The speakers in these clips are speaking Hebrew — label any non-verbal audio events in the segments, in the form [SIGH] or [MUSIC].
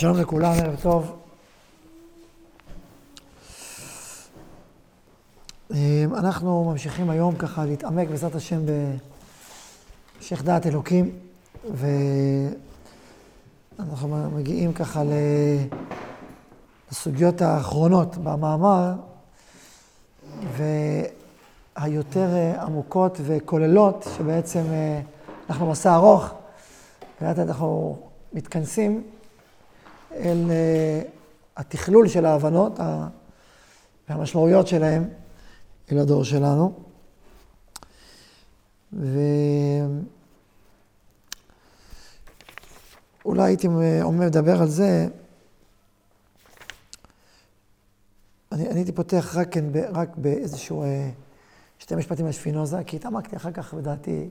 שלום לכולם, ערב טוב. אנחנו ממשיכים היום ככה להתעמק בעזרת השם בהמשך דעת אלוקים, ואנחנו מגיעים ככה לסוגיות האחרונות במאמר, והיותר עמוקות וכוללות, שבעצם אנחנו מסע ארוך, ולאט אנחנו מתכנסים אל התכלול של ההבנות והמשמעויות שלהם אל הדור שלנו. ואולי הייתי אומר לדבר על זה, אני, אני הייתי פותח רק, כן, רק באיזשהו שתי משפטים על שפינוזה, כי התעמקתי אחר כך, לדעתי,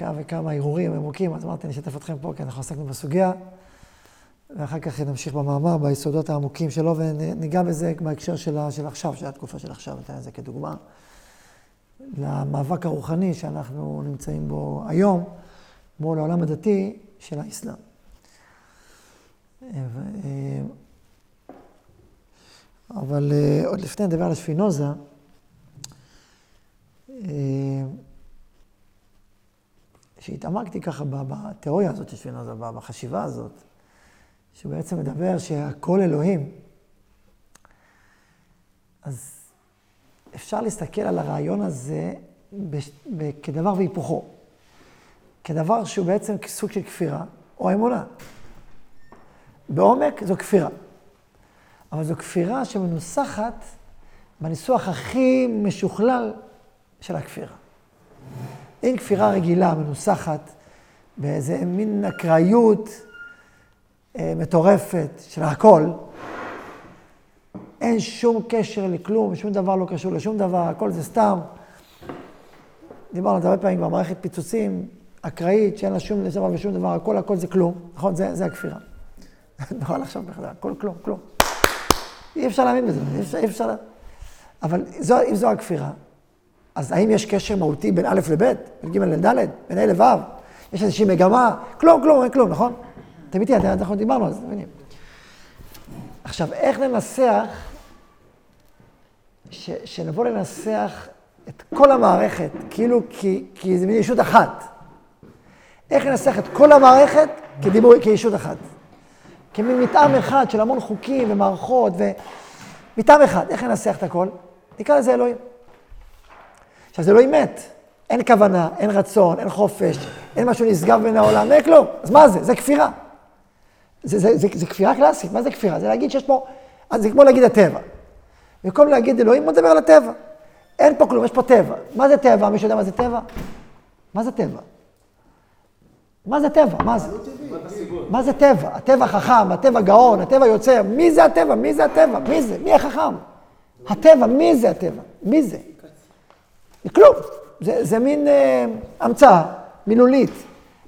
כמה וכמה הרהורים עמוקים, אז אמרתי, אני אשתף אתכם פה, כי אנחנו עסקנו בסוגיה, ואחר כך נמשיך במאמר, ביסודות העמוקים שלו, וניגע בזה בהקשר של, של עכשיו, של התקופה של עכשיו, ניתן את זה כדוגמה, למאבק הרוחני שאנחנו נמצאים בו היום, מול העולם הדתי של האסלאם. אבל עוד לפני נדבר על השפינוזה, שהתעמקתי ככה בתיאוריה הזאת של שפינוזה, בחשיבה הזאת, שבעצם מדבר שהכל אלוהים, אז אפשר להסתכל על הרעיון הזה כדבר והיפוכו. כדבר שהוא בעצם סוג של כפירה או אמונה. בעומק זו כפירה. אבל זו כפירה שמנוסחת בניסוח הכי משוכלל של הכפירה. אין כפירה רגילה מנוסחת באיזה מין אקראיות אה, מטורפת של הכל. אין שום קשר לכלום, שום דבר לא קשור לשום דבר, הכל זה סתם. דיברנו על זה הרבה פעמים במערכת פיצוצים אקראית, שאין לה שום דבר ושום דבר, הכל הכל זה כלום, נכון? זה, זה הכפירה. [LAUGHS] נורא לחשוב בכלל, הכל כלום, כלום. אי אפשר להאמין בזה, אי אפשר, אי אפשר... אבל זו, אם זו הכפירה, אז האם יש קשר מהותי בין א' לב', בין ג' לד', בין ה' לו'? יש איזושהי מגמה? כלום, כלום, אין כלום, נכון? אתם איתי, אנחנו דיברנו על זה, מבינים. עכשיו, איך ננסח, ש, שנבוא לנסח את כל המערכת, כאילו כי, כי זה מין ישות אחת. איך ננסח את כל המערכת כדיבור, כישות אחת. כמין מטעם אחד של המון חוקים ומערכות, ומטעם אחד. איך ננסח את הכל? נקרא לזה אלוהים. עכשיו, זה לא אמת. אין כוונה, אין רצון, אין חופש, אין משהו נשגב בין העולם, אין כלום. אז מה זה? זה כפירה. זה, זה, זה, זה כפירה קלאסית. מה זה כפירה? זה להגיד שיש פה... זה כמו להגיד הטבע. במקום להגיד אלוהים, בוא נדבר על הטבע. אין פה כלום, יש פה טבע. מה זה טבע? מישהו יודע מה זה טבע? מה זה טבע? מה זה טבע? מה זה? מה זה טבע? הטבע חכם, הטבע גאון, הטבע יוצר. מי זה הטבע? מי זה הטבע? מי זה? מי החכם? הטבע, מי זה הטבע? מי זה? כלום. זה, זה מין אה, המצאה מילולית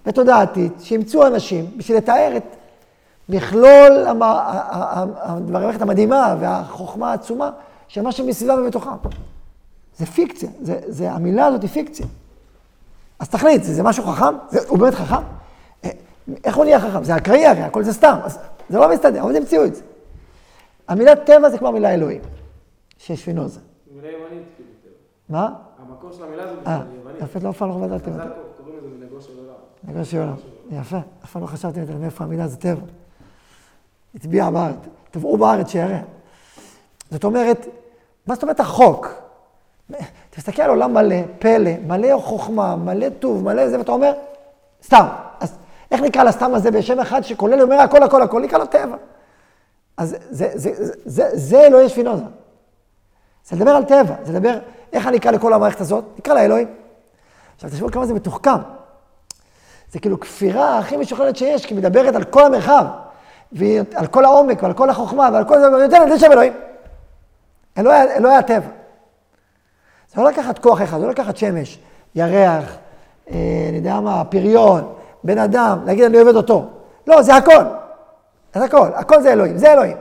ותודעתית שהמצאו אנשים בשביל לתאר את מכלול המערכת המדהימה והחוכמה העצומה של מה שמסביבה ובתוכם. זה פיקציה, זה, זה, המילה הזאת היא פיקציה. אז תחליט, זה, זה משהו חכם? זה, הוא באמת חכם? אה, איך הוא נהיה חכם? זה אקראי הרי, הכל זה סתם. אז זה לא מסתדר, אבל המציאו את זה. המילה טבע זה כבר מילה אלוהים, שיש פינוזה. מילה טבע. מה? המקור של המילה הזאת אה, בכלל יוונית. יפה, לא אף פעם לא חשבתי על חז"ל. קוראים לזה מנהגו של עולם. נגע של עולם. יפה, אף פעם לא חשבתי על מאיפה המילה זה טבע. הצביע בארץ, טבעו בארץ שיראה. זאת אומרת, מה זאת אומרת החוק? תסתכל על עולם מלא, פלא, מלא חוכמה, מלא טוב, מלא זה, ואתה אומר, סתם. אז איך נקרא לסתם הזה בשם אחד שכולל אומר הכל, הכל, הכל, נקרא לו טבע. אז זה, זה, זה, זה, זה אלוהי שפינוזה. זה לדבר על טבע, זה לדבר, איך אני אקרא לכל המערכת הזאת? נקרא לה אלוהים. עכשיו תחשבו כמה זה מתוחכם. זה כאילו כפירה הכי משוכללת שיש, כי מדברת על כל המרחב, ועל כל העומק, ועל כל החוכמה, ועל כל זה, ויותר זה שם אלוהים. אלוהי, אלוהי הטבע. זה לא לקחת כוח אחד, זה לא לקחת שמש, ירח, אה, אני יודע מה, פריון, בן אדם, להגיד אני עובד אותו. לא, זה הכל. זה הכל, הכל זה אלוהים, זה אלוהים.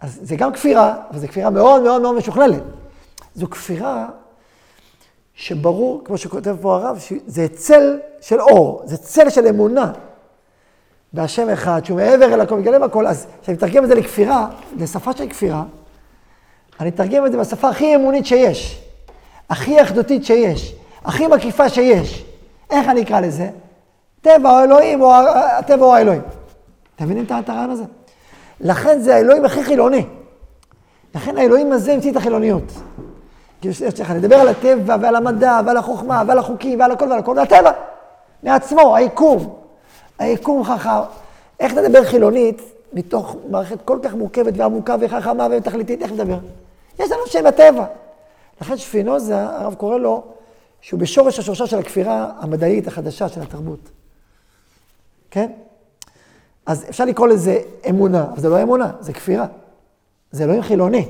אז זה גם כפירה, אבל זו כפירה מאוד מאוד מאוד משוכללת. זו כפירה שברור, כמו שכותב פה הרב, שזה צל של אור, זה צל של אמונה, בהשם אחד, שהוא מעבר אל הכל, מתגלה בכל, אז כשאני מתרגם את זה לכפירה, לשפה של כפירה, אני אתרגם את זה בשפה הכי אמונית שיש, הכי אחדותית שיש, הכי מקיפה שיש. איך אני אקרא לזה? טבע או אלוהים, או הטבע או האלוהים. אתם מבינים את הרעיון הזה? לכן זה האלוהים הכי חילוני. לכן האלוהים הזה המציא את החילוניות. כאילו, צריך לדבר על הטבע ועל המדע ועל החוכמה ועל החוקים ועל הכל ועל הכל, ועל הטבע, מעצמו, היקום. היקום חכם. איך תדבר חילונית מתוך מערכת כל כך מורכבת ועמוקה וחכמה ותכליתית, איך נדבר? יש לנו שם הטבע. לכן שפינוזה, הרב קורא לו, שהוא בשורש השורשה של הכפירה המדעית החדשה של התרבות. כן? אז אפשר לקרוא לזה אמונה, אבל זה לא אמונה, זה כפירה. זה אלוהים חילוני.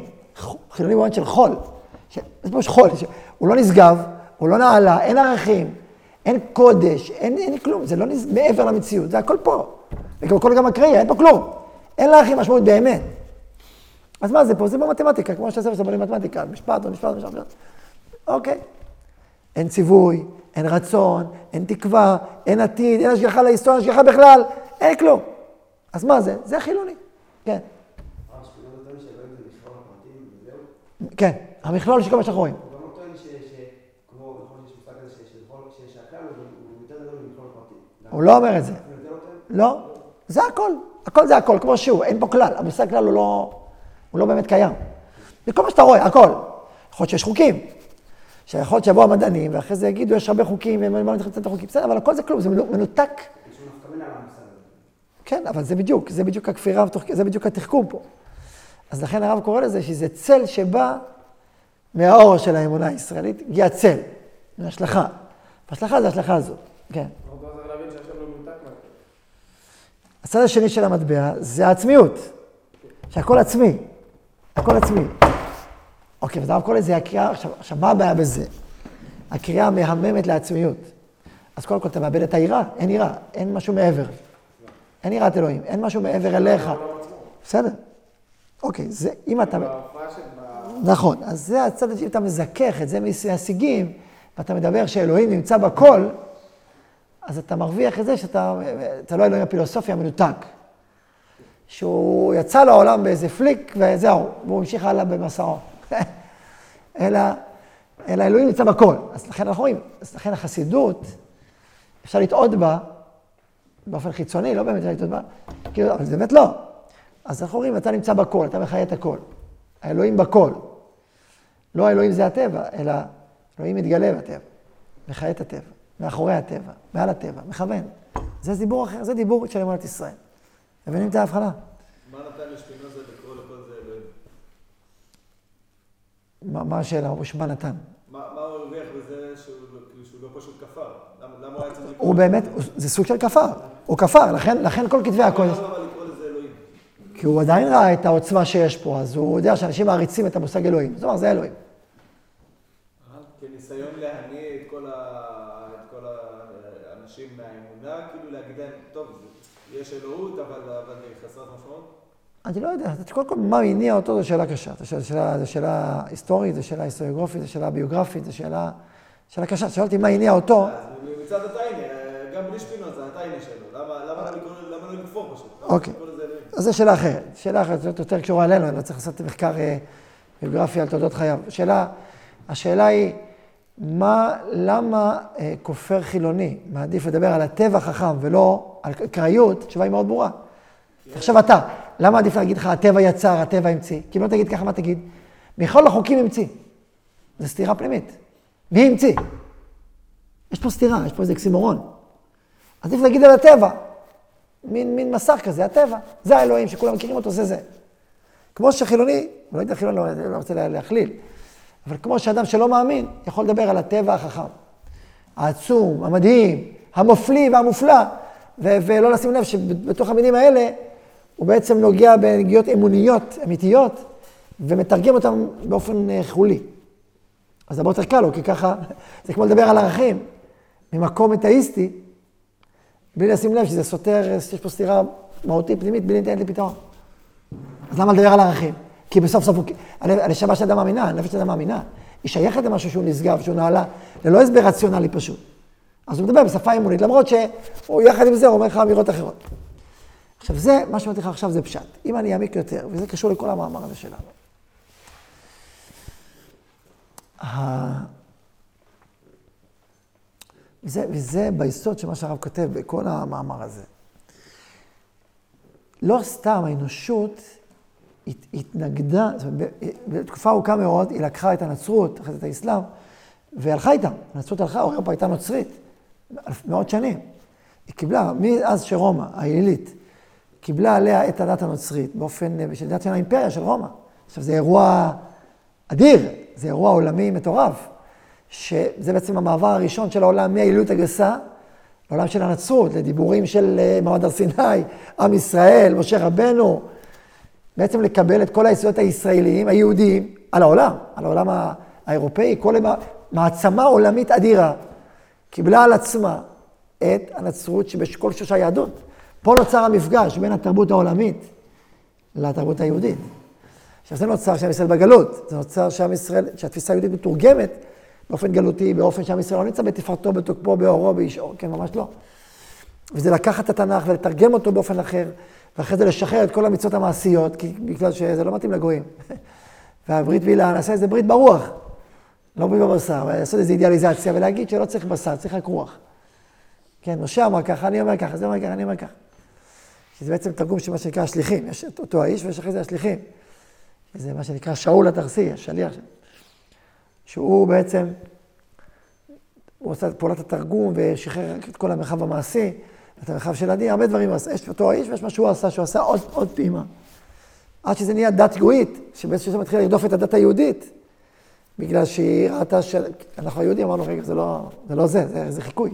חילוני במובן של חול. זה ממש חול. הוא לא נשגב, הוא לא נעלה, אין ערכים, אין קודש, אין, אין כלום. זה לא נס... מעבר למציאות, זה הכל פה. וכמו כל גם הקריאה, אין פה כלום. אין לערכים משמעות באמת. אז מה זה פה? זה במתמטיקה, כמו שאתה עושה במתמטיקה, משפט או משפט, משפט, משפט. אוקיי. אין ציווי, אין רצון, אין תקווה, אין עתיד, אין השגחה להיסטוריה, השגחה בכלל, אין כלום. אז מה זה? זה חילוני. כן. כן, המכלול של כל מה שאנחנו רואים. הוא גם לא טוען שכמו, נכון שיש מושג כזה שהכלל הוא יותר גדול ממכלול פרטי. הוא לא אומר את זה. לא, זה הכל. הכל זה הכל, כמו שהוא, אין פה כלל. המושג כלל הוא לא, הוא לא באמת קיים. זה כל מה שאתה רואה, הכל. יכול להיות שיש חוקים. שיכול להיות שיבואו המדענים, ואחרי זה יגידו, יש הרבה חוקים, והם לא נכנסים את החוקים. בסדר, אבל הכל זה כלום, זה מנותק. כן, אבל זה בדיוק, זה בדיוק הכפירה, זה בדיוק התחכום פה. אז לכן הרב קורא לזה שזה צל שבא מהאור של האמונה הישראלית, הגיע צל, מהשלכה. והשלכה זה השלכה הזאת, כן. הצד השני של המטבע זה העצמיות, שהכל עצמי, הכל עצמי. אוקיי, אז הרב קורא לזה הקריאה, עכשיו, מה הבעיה בזה? הקריאה המהממת לעצמיות. אז קודם כל אתה מאבד את היראה, אין יראה, אין משהו מעבר. אין יראת אלוהים, אין משהו מעבר אליך. העולם עצמו. בסדר. אוקיי, זה, אם אתה... נכון, אז זה הצד השני, אתה מזכך את זה מהשיגים, ואתה מדבר שאלוהים נמצא בכל, אז אתה מרוויח את זה שאתה, אתה לא אלוהים הפילוסופי המנותק. שהוא יצא לעולם באיזה פליק וזהו, והוא המשיך הלאה במסעו. [LAUGHS] אלא, אלא אלוהים נמצא בכל. אז לכן אנחנו רואים, אז לכן החסידות, אפשר לטעות בה באופן חיצוני, לא באמת לטעות בה, כאילו, אבל זה באמת לא. אז אנחנו רואים, אתה נמצא בכל, אתה מחיה את הכל. האלוהים בכל. לא האלוהים זה הטבע, אלא אלוהים מתגלה בטבע, מחיה את הטבע, מאחורי הטבע, מעל הטבע, מכוון. זה דיבור אחר, זה דיבור של אמונת ישראל. מבינים את ההבחנה? מה נתן לשפינוזה לקרוא לכל זה אלוהים? מה, מה השאלה? שמה נתן. מה מה הוא הרוויח בזה שהוא שהוא לא פשוט כפר? למה למה הוא היה צריך לקרוא? הוא באמת, זה סוג של כפר. הוא כפר, לכן, כל כתבי הקודש. כי הוא עדיין ראה את העוצמה שיש פה, אז הוא יודע שאנשים מעריצים את המושג אלוהים. זאת אומרת, זה אלוהים. כניסיון להניא את כל האנשים מהאמונה, כאילו להגיד להם, טוב, יש אלוהות, אבל חסרת משמעות? אני לא יודע, קודם כל, מה הניע אותו זו שאלה קשה. זו שאלה, שאלה היסטורית, זו שאלה היסטוריוגרפית, זו שאלה ביוגרפית, זו שאלה, שאלה קשה. שאלתי מה הניע אותו, אז מצד הטיינה, גם בלי שפינוזה, הטיינה שלו, למה לא לא לכפור פשוט? אוקיי. אז זו שאלה אחרת. שאלה אחרת, זאת יותר קשורה אלינו, אני לא צריך לעשות מחקר אה, ביוגרפי על תולדות חייו. השאלה, השאלה היא, מה, למה אה, כופר חילוני מעדיף לדבר על הטבע החכם ולא על קראיות? התשובה היא מאוד ברורה. עכשיו אתה, למה עדיף להגיד לך הטבע יצר, הטבע המציא? כי אם לא תגיד ככה, מה תגיד? מכל החוקים המציא. זו סתירה פנימית. מי המציא? יש פה סתירה, יש פה איזה אקסימורון. עדיף להגיד על הטבע. מין, מין מסך כזה, הטבע. זה האלוהים שכולם מכירים אותו, זה זה. כמו שחילוני, לא יודע, חילוני, לא, לא רוצה לה- להכליל, אבל כמו שאדם שלא מאמין, יכול לדבר על הטבע החכם. העצום, המדהים, המופליא והמופלא, ו- ולא לשים לב שבתוך המילים האלה, הוא בעצם נוגע בנגיעות אמוניות, אמיתיות, ומתרגם אותן באופן אה, חולי. אז זה הרבה יותר קל לו, כי ככה, זה כמו לדבר על ערכים ממקום אתאיסטי, בלי לשים לב שזה סותר, יש פה סתירה מהותית פנימית, בלי לתת לי פתרון. אז למה לדבר על ערכים? כי בסוף סוף, הוא- הנ- הנשמה של אדם מאמינה, הנפש של אדם מאמינה. היא שייכת למשהו שהוא נשגב, שהוא נעלה, ללא הסבר רציונלי פשוט. אז הוא מדבר בשפה אמונית, למרות שהוא יחד עם זה, אומר לך אמירות אחרות. עכשיו זה, מה שאמרתי לך עכשיו זה פשט. אם אני אעמיק יותר, וזה קשור לכל המאמר הזה שלנו. ה- וזה, וזה ביסוד של מה שהרב כותב בכל המאמר הזה. לא סתם האנושות הת- התנגדה, זאת אומרת, בתקופה ארוכה מאוד, היא לקחה את הנצרות, אחרי זה את האסלאם, והלכה איתם. הנצרות הלכה, אירופה הייתה נוצרית, מאות שנים. היא קיבלה, מאז שרומא, האלילית, קיבלה עליה את הדת הנוצרית, באופן, של דת של האימפריה של רומא. עכשיו, זה אירוע אדיר, זה אירוע עולמי מטורף, שזה בעצם המעבר הראשון של העולם מהאלילות הגסה לעולם של הנצרות, לדיבורים של אה, מעמד הר סיני, עם ישראל, משה רבנו, בעצם לקבל את כל היסודות הישראליים, היהודיים, על העולם, על העולם האירופאי, כל מעצמה עולמית אדירה, קיבלה על עצמה את הנצרות שבכל שורש היהדות. פה נוצר המפגש בין התרבות העולמית לתרבות היהודית. עכשיו זה נוצר שעם ישראל בגלות, זה נוצר שעם ישראל, שהתפיסה היהודית מתורגמת באופן גלותי, באופן שעם ישראל לא נמצא בתפארתו, בתוקפו, באורו, באישו, כן, ממש לא. וזה לקחת את התנ"ך ולתרגם אותו באופן אחר, ואחרי זה לשחרר את כל המצוות המעשיות, כי, בגלל שזה לא מתאים לגויים. [LAUGHS] והברית מילה, נעשה איזה ברית ברוח, לא ברית בבשר, ולעשות איזו אידיאליזציה ולהגיד שלא צריך בשר, צריך רק רוח. כן, משה אמר ככה, אני אומר ככה, זה אומר ככה, אני אומר ככה. שזה בעצם תרגום של מה שנקרא השליחים, יש אותו האיש ויש אחרי זה השליחים. זה מה שנקרא שאול התרסי, השליח שלו. שהוא בעצם, הוא עשה את פעולת התרגום ושחרר את כל המרחב המעשי, את המרחב של הדין, הרבה דברים הוא עשה. יש אותו האיש ויש מה שהוא עשה, שהוא עשה עוד, עוד פעימה. עד שזה נהיה דת גויית, שבאיזשהו שלב מתחילה לרדוף את הדת היהודית, בגלל שהיא ראתה שאנחנו היהודים, אמרנו, רגע, זה לא זה, לא זה, זה, זה חיקוי.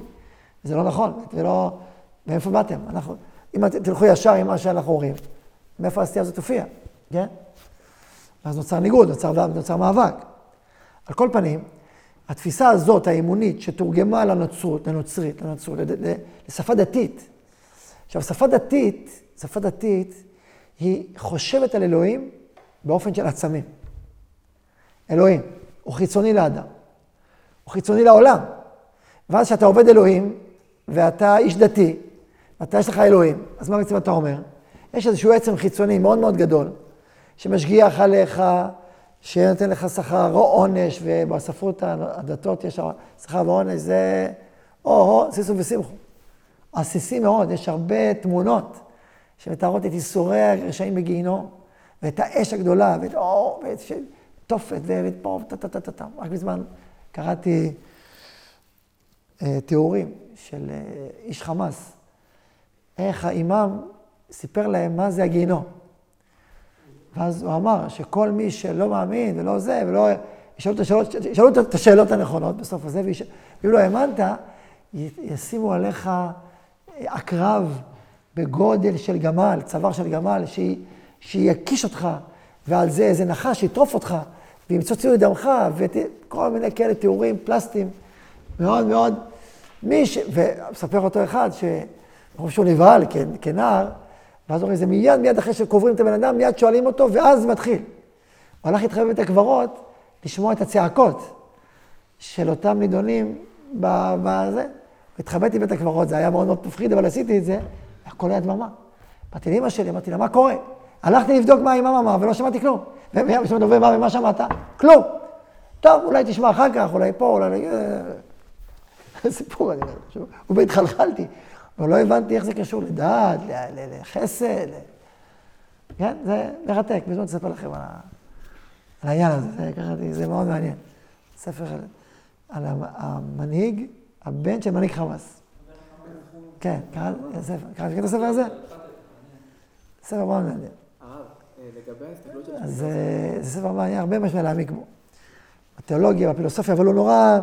זה לא נכון, זה לא... מאיפה באתם? אנחנו, אם תלכו ישר עם מה שאנחנו אומרים, מאיפה הסטייה הזאת תופיע, כן? ואז נוצר ניגוד, נוצר, נוצר מאבק. על כל פנים, התפיסה הזאת, האמונית, שתורגמה לנוצרות, לנוצרית, לנוצרות, ל- ל- לשפה דתית. עכשיו, שפה דתית, שפה דתית, היא חושבת על אלוהים באופן של עצמים. אלוהים, הוא חיצוני לאדם, הוא חיצוני לעולם. ואז כשאתה עובד אלוהים, ואתה איש דתי, ואתה יש לך אלוהים, אז מה בעצם אתה אומר? יש איזשהו עצם חיצוני מאוד מאוד גדול, שמשגיח עליך, שנותן לך שכר או עונש, ובספרות הדתות יש שכר ועונש, זה או-הו, סיסו וסימחו. עסיסי מאוד, יש הרבה תמונות שמתארות את ייסורי הרשעים בגיהינום, ואת האש הגדולה, ואת האור, ואת תופת, ואת פה, טה-טה-טה-טה. רק מזמן קראתי אה, תיאורים של אה, איש חמאס, איך האימאם סיפר להם מה זה הגיהינום. ואז הוא אמר שכל מי שלא מאמין ולא זה, ולא... ישאלו את השאלות, ישאלו את השאלות הנכונות בסוף הזה, ואם לא האמנת, ישימו עליך עקרב בגודל של גמל, צוואר של גמל, שיקיש אותך, ועל זה איזה נחש יטרוף אותך, וימצוצו את דמך, וכל מיני כאלה תיאורים פלסטיים, מאוד מאוד. מי ש... ומספר אותו אחד, שחושב שהוא נבהל כנער, ואז אומרים, זה מיד, מיד אחרי שקוברים את הבן אדם, מיד שואלים אותו, ואז זה מתחיל. הוא הלך להתחבא בבית הקברות, לשמוע את הצעקות של אותם נידונים בזה. התחבאתי בבית הקברות, זה היה מאוד מאוד מפחיד, אבל עשיתי את זה, הכל היה דממה. באתי לאמא שלי, אמרתי לה, מה קורה? הלכתי לבדוק מה האמא אמר, ולא שמעתי כלום. ושמעת דובר מה ומה שמעת? כלום. טוב, אולי תשמע אחר כך, אולי פה, אולי... [LAUGHS] סיפור, אני אומר, ובהתחלחלתי. אבל לא הבנתי איך זה קשור לדת, לחסד. כן, זה מרתק, בזמן אספר לכם על העניין הזה, זה מאוד מעניין. ספר על המנהיג, הבן של מנהיג חמאס. כן, קראתי את הספר הזה? ספר מאוד מעניין. אז זה ספר מעניין, הרבה משמע להעמיק בו. בתיאולוגיה, בפילוסופיה, אבל הוא נורא...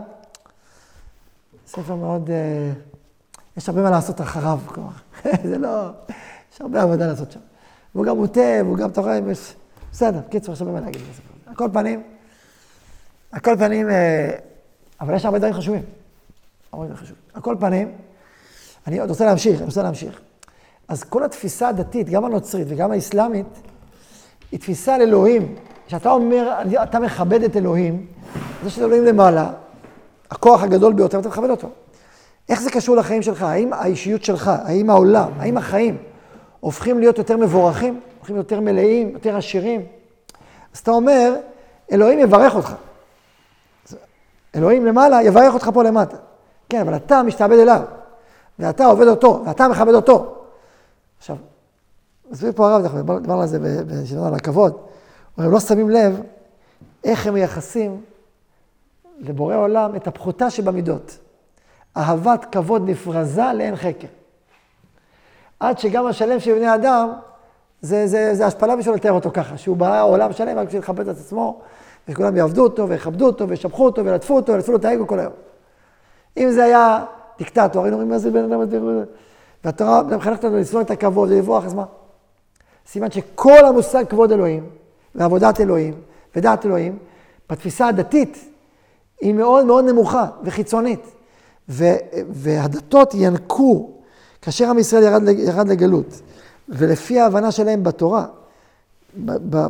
ספר מאוד... יש הרבה מה לעשות אחריו, כלומר, [LAUGHS] זה לא... יש הרבה עבודה לעשות שם. והוא גם מוטה, והוא גם, אתה יש... בסדר, קיצור, יש הרבה מה להגיד בספר. על כל פנים, על כל פנים, אבל יש הרבה דברים חשובים. הרבה דברים חשובים. על כל פנים, אני עוד רוצה להמשיך, אני רוצה להמשיך. אז כל התפיסה הדתית, גם הנוצרית וגם האסלאמית, היא תפיסה על אלוהים. כשאתה אומר, אתה מכבד את אלוהים, זה שזה אלוהים למעלה, הכוח הגדול ביותר, אתה מכבד אותו. איך זה קשור לחיים שלך? האם האישיות שלך, האם העולם, האם החיים הופכים להיות יותר מבורכים, הופכים להיות יותר מלאים, יותר עשירים. אז אתה אומר, אלוהים יברך אותך. אלוהים למעלה יברך אותך פה למטה. כן, אבל אתה משתעבד אליו, ואתה עובד אותו, ואתה מכבד אותו. עכשיו, מסביר פה הרב, אנחנו דיברנו על זה בשביל על הכבוד, הם לא שמים לב איך הם מייחסים לבורא עולם את הפחותה שבמידות. אהבת כבוד נפרזה לאין חקר. עד שגם השלם של בני אדם, זה, זה, זה השפלה בשביל לתאר אותו ככה, שהוא בא עולם שלם רק בשביל לכבד את עצמו, וכולם יעבדו אותו, ויכבדו אותו, וישבחו אותו, וילטפו אותו, וילטפו לו את האגו כל היום. אם זה היה דיקטטור, היינו אומרים, מה זה בן אדם, והתורה מחנכת אותנו לשנוא את הכבוד ולברוח, אז מה? סימן שכל המושג כבוד אלוהים, ועבודת אלוהים, ודעת אלוהים, בתפיסה הדתית, היא מאוד מאוד נמוכה וחיצונית. והדתות ינקו, כאשר עם ישראל ירד, ירד לגלות, ולפי ההבנה שלהם בתורה,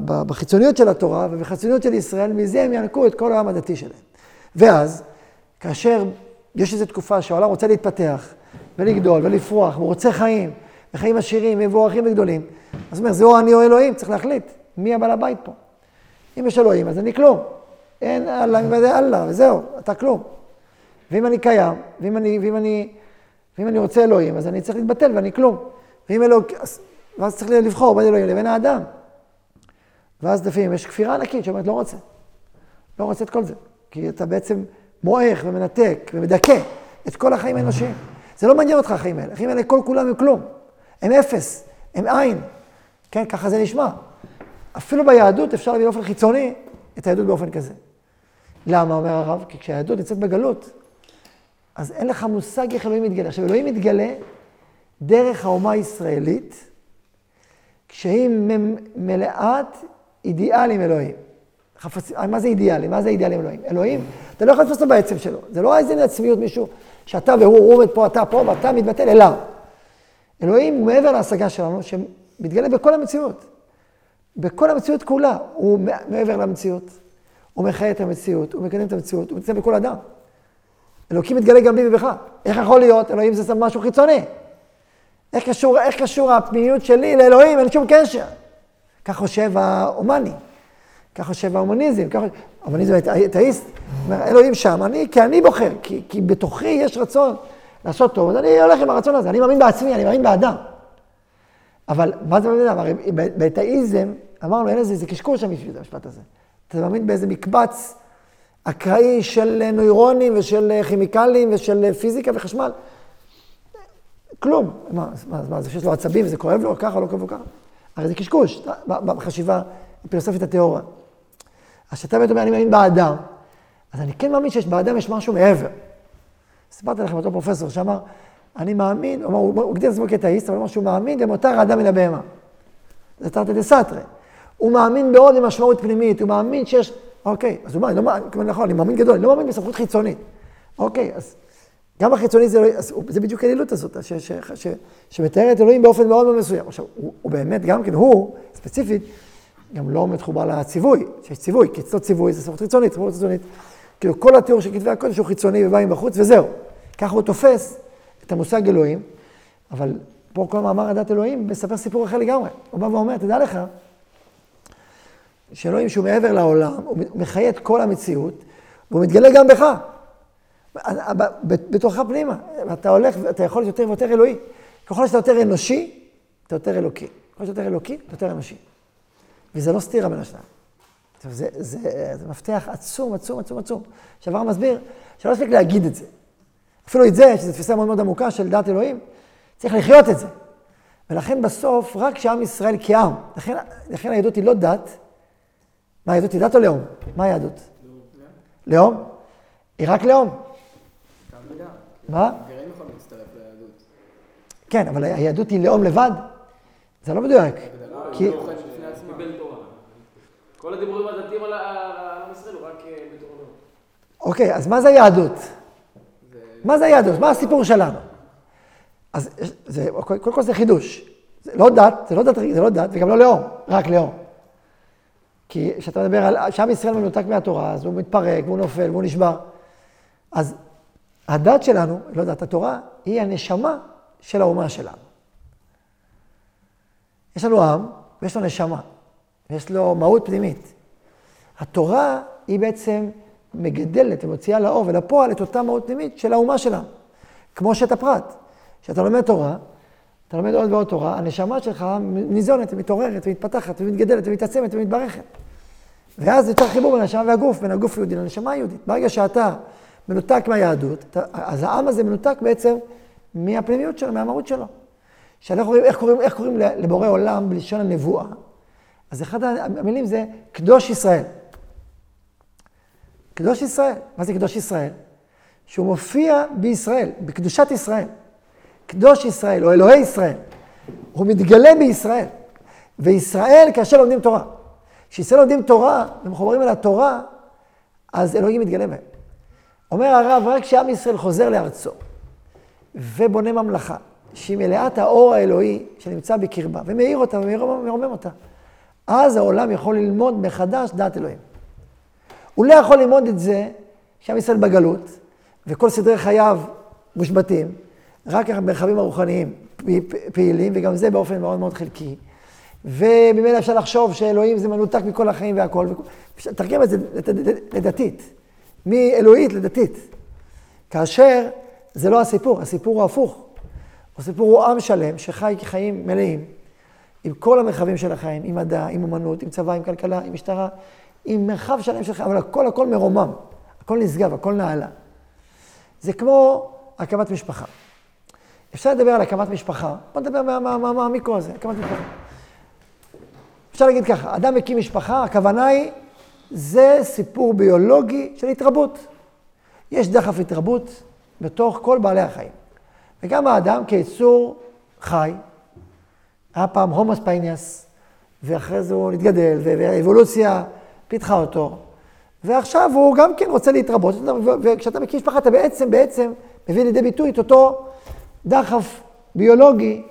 בחיצוניות של התורה ובחיצוניות של ישראל, מזה הם ינקו את כל העם הדתי שלהם. ואז, כאשר יש איזו תקופה שהעולם רוצה להתפתח ולגדול ולפרוח, והוא רוצה חיים, וחיים עשירים ומבורכים וגדולים, אז הוא אומר, זה או אני או אלוהים, צריך להחליט מי הבעל הבית פה. אם יש אלוהים, אז אני כלום. אין אללה מלבד אללה, וזהו, אתה כלום. ואם אני קיים, ואם אני, ואם אני, ואם אני רוצה אלוהים, אז אני צריך להתבטל ואני כלום. ואם אלוהים, ואז צריך לבחור בין אלוהים לבין האדם. ואז לפעמים יש כפירה ענקית שאומרת, לא רוצה. לא רוצה את כל זה. כי אתה בעצם מועך ומנתק ומדכא את כל החיים האנושיים. זה לא מעניין אותך החיים האלה. החיים האלה כל כולם הם כלום. הם אפס, הם אין. כן, ככה זה נשמע. אפילו ביהדות אפשר להביא באופן חיצוני את היהדות באופן כזה. למה, אומר הרב? כי כשהיהדות נמצאת בגלות, אז אין לך מושג איך אלוהים מתגלה. עכשיו, אלוהים מתגלה דרך האומה הישראלית, כשהיא מלאת אידיאלים אלוהים. חפצ... מה זה אידיאלי? מה זה אידיאלים אלוהים? אלוהים, אתה לא יכול לתפוס אותו בעצם שלו. זה לא איזה עצמיות מישהו שאתה והוא, הוא עומד פה, אתה פה, ואתה מתבטל אליו. אלוהים הוא מעבר להשגה שלנו, שמתגלה בכל המציאות. בכל המציאות כולה. הוא מעבר למציאות. הוא מחיה את המציאות, הוא מקדם את המציאות, הוא מצטער בכל אדם. אלוקים מתגלה גם בי ובך. איך יכול להיות? אלוהים זה משהו חיצוני. איך קשור, איך קשור הפנימיות שלי לאלוהים? אין שום קשר. כך חושב ההומני, כך חושב ההומניזם, כך... ההומניזם האתאיסט, אלוהים שם, אני, כי אני בוחר, כי, כי בתוכי יש רצון לעשות טוב, אז אני הולך עם הרצון הזה, אני מאמין בעצמי, אני מאמין באדם. אבל מה זה מאמין באדם? הרי באתאיזם, אמרנו, אין איזה, זה קשקוש המשפט הזה. אתה מאמין באיזה מקבץ אקראי של נוירונים ושל כימיקלים ושל פיזיקה וחשמל. כלום. מה, מה, מה זה שיש לו עצבים וזה כואב לו ככה, לא כואב לו ככה? הרי זה קשקוש בחשיבה הפילוסופית הטהורה. אז כשאתה באמת אומר, אני מאמין באדם, אז אני כן מאמין שיש באדם יש משהו מעבר. סיפרתי לכם אותו פרופסור שאמר, אני מאמין, הוא, הוא, הוא הגדיר את עצמו כאתאיסט, אבל הוא אמר שהוא מאמין במותר האדם מן הבהמה. זה תרתי דה סתרי. הוא מאמין מאוד במשמעות פנימית, הוא מאמין שיש... אוקיי, אז הוא מאמין, לא נכון, אני מאמין גדול, אני לא מאמין בסמכות חיצונית. אוקיי, אז גם החיצוני זה, לא, זה בדיוק האלילות הזאת, ש, ש, ש, שמתאר את אלוהים באופן מאוד מאוד מסוים. עכשיו, הוא, הוא באמת, גם כן, הוא, ספציפית, גם לא מתחובר לציווי, שיש ציווי, כי אצלו ציווי זה סמכות חיצונית, סמכות חיצונית. כאילו, כל התיאור של כתבי הקודש הוא חיצוני ובא מבחוץ, וזהו. ככה הוא תופס את המושג אלוהים, אבל פה כל מאמר הדת אלוהים מספר סיפור אחר לגמרי. הוא בא ואומר, תדע לך, שאלוהים שהוא מעבר לעולם, הוא מחיה את כל המציאות, והוא מתגלה גם בך, בתוכך פנימה. ואתה הולך, ואתה יכול להיות יותר ויותר אלוהי. ככל שאתה יותר אנושי, אתה יותר אלוקי. ככל שאתה יותר אלוקי, אתה יותר אנושי. וזה לא סתירה בין השניים. זה, זה, זה מפתח עצום, עצום, עצום, עצום. עכשיו הרב מסביר שלא מספיק להגיד את זה. אפילו את זה, שזו תפיסה מאוד מאוד עמוקה של דת אלוהים, צריך לחיות את זה. ולכן בסוף, רק כשעם ישראל כעם, לכן, לכן היהדות היא לא דת, מה, היהדות היא דת או לאום? מה היהדות? לאום? היא רק לאום. מה? כן, אבל היהדות היא לאום לבד? זה לא מדויק. כי... כל הדיבורים הדתיים על עם ישראל הוא רק אה, בתור לאום. אוקיי, אז מה זה יהדות? מה זה יהדות? מה הסיפור שלנו? אז זה, קודם כל זה חידוש. זה לא דת, זה לא דת, זה לא דת, וגם לא לאום, רק לאום. כי כשאתה מדבר על, שעם ישראל מנותק מהתורה, אז הוא מתפרק, והוא נופל, והוא נשבר. אז הדת שלנו, לא יודעת, התורה, היא הנשמה של האומה שלנו. יש לנו עם ויש לו נשמה, ויש לו מהות פנימית. התורה היא בעצם מגדלת ומוציאה לאור ולפועל את אותה מהות פנימית של האומה שלה. כמו שאת הפרט. כשאתה לומד תורה, אתה לומד עוד ועוד תורה, הנשמה שלך ניזונת ומתעוררת ומתפתחת ומתגדלת ומתעצמת ומתברכת. ואז יותר חיבור בין הנשמה והגוף, בין הגוף היהודי לנשמה היהודית. ברגע שאתה מנותק מהיהדות, אתה, אז העם הזה מנותק בעצם מהפנימיות שלו, מהמהות שלו. שאנחנו רואים, איך קוראים, איך קוראים לבורא עולם בלשון הנבואה? אז אחד המילים זה קדוש ישראל. קדוש ישראל. מה זה קדוש ישראל? שהוא מופיע בישראל, בקדושת ישראל. קדוש ישראל, או אלוהי ישראל. הוא מתגלה בישראל. וישראל כאשר לומדים תורה. כשישראל לומדים תורה ומחוברים אל התורה, אז אלוהים מתגלה בהם. אומר הרב, רק כשעם ישראל חוזר לארצו ובונה ממלכה, שהיא מלאת האור האלוהי שנמצא בקרבה, ומאיר אותה ומרומם אותה, אז העולם יכול ללמוד מחדש דעת אלוהים. הוא לא יכול ללמוד את זה כשעם ישראל בגלות, וכל סדרי חייו מושבתים, רק המרחבים הרוחניים פעילים, וגם זה באופן מאוד מאוד חלקי. וממילא אפשר לחשוב שאלוהים זה מנותק מכל החיים והכל. תרגם את זה לדתית, מאלוהית לדתית. כאשר זה לא הסיפור, הסיפור הוא הפוך. הסיפור הוא עם שלם שחי חיים מלאים, עם כל המרחבים של החיים, עם מדע, עם אמנות, עם צבא, עם כלכלה, עם משטרה, עם מרחב שלם של חיים, אבל הכל הכל מרומם, הכל נשגב, הכל נעלה. זה כמו הקמת משפחה. אפשר לדבר על הקמת משפחה, בוא נדבר מהמיקרו הזה, הקמת משפחה. אפשר להגיד ככה, אדם מקים משפחה, הכוונה היא, זה סיפור ביולוגי של התרבות. יש דחף התרבות בתוך כל בעלי החיים. וגם האדם כיצור חי, היה פעם הומוס פייניאס, ואחרי זה הוא נתגדל, והאבולוציה פיתחה אותו, ועכשיו הוא גם כן רוצה להתרבות, וכשאתה מקים משפחה אתה בעצם, בעצם מביא לידי ביטוי את אותו דחף ביולוגי,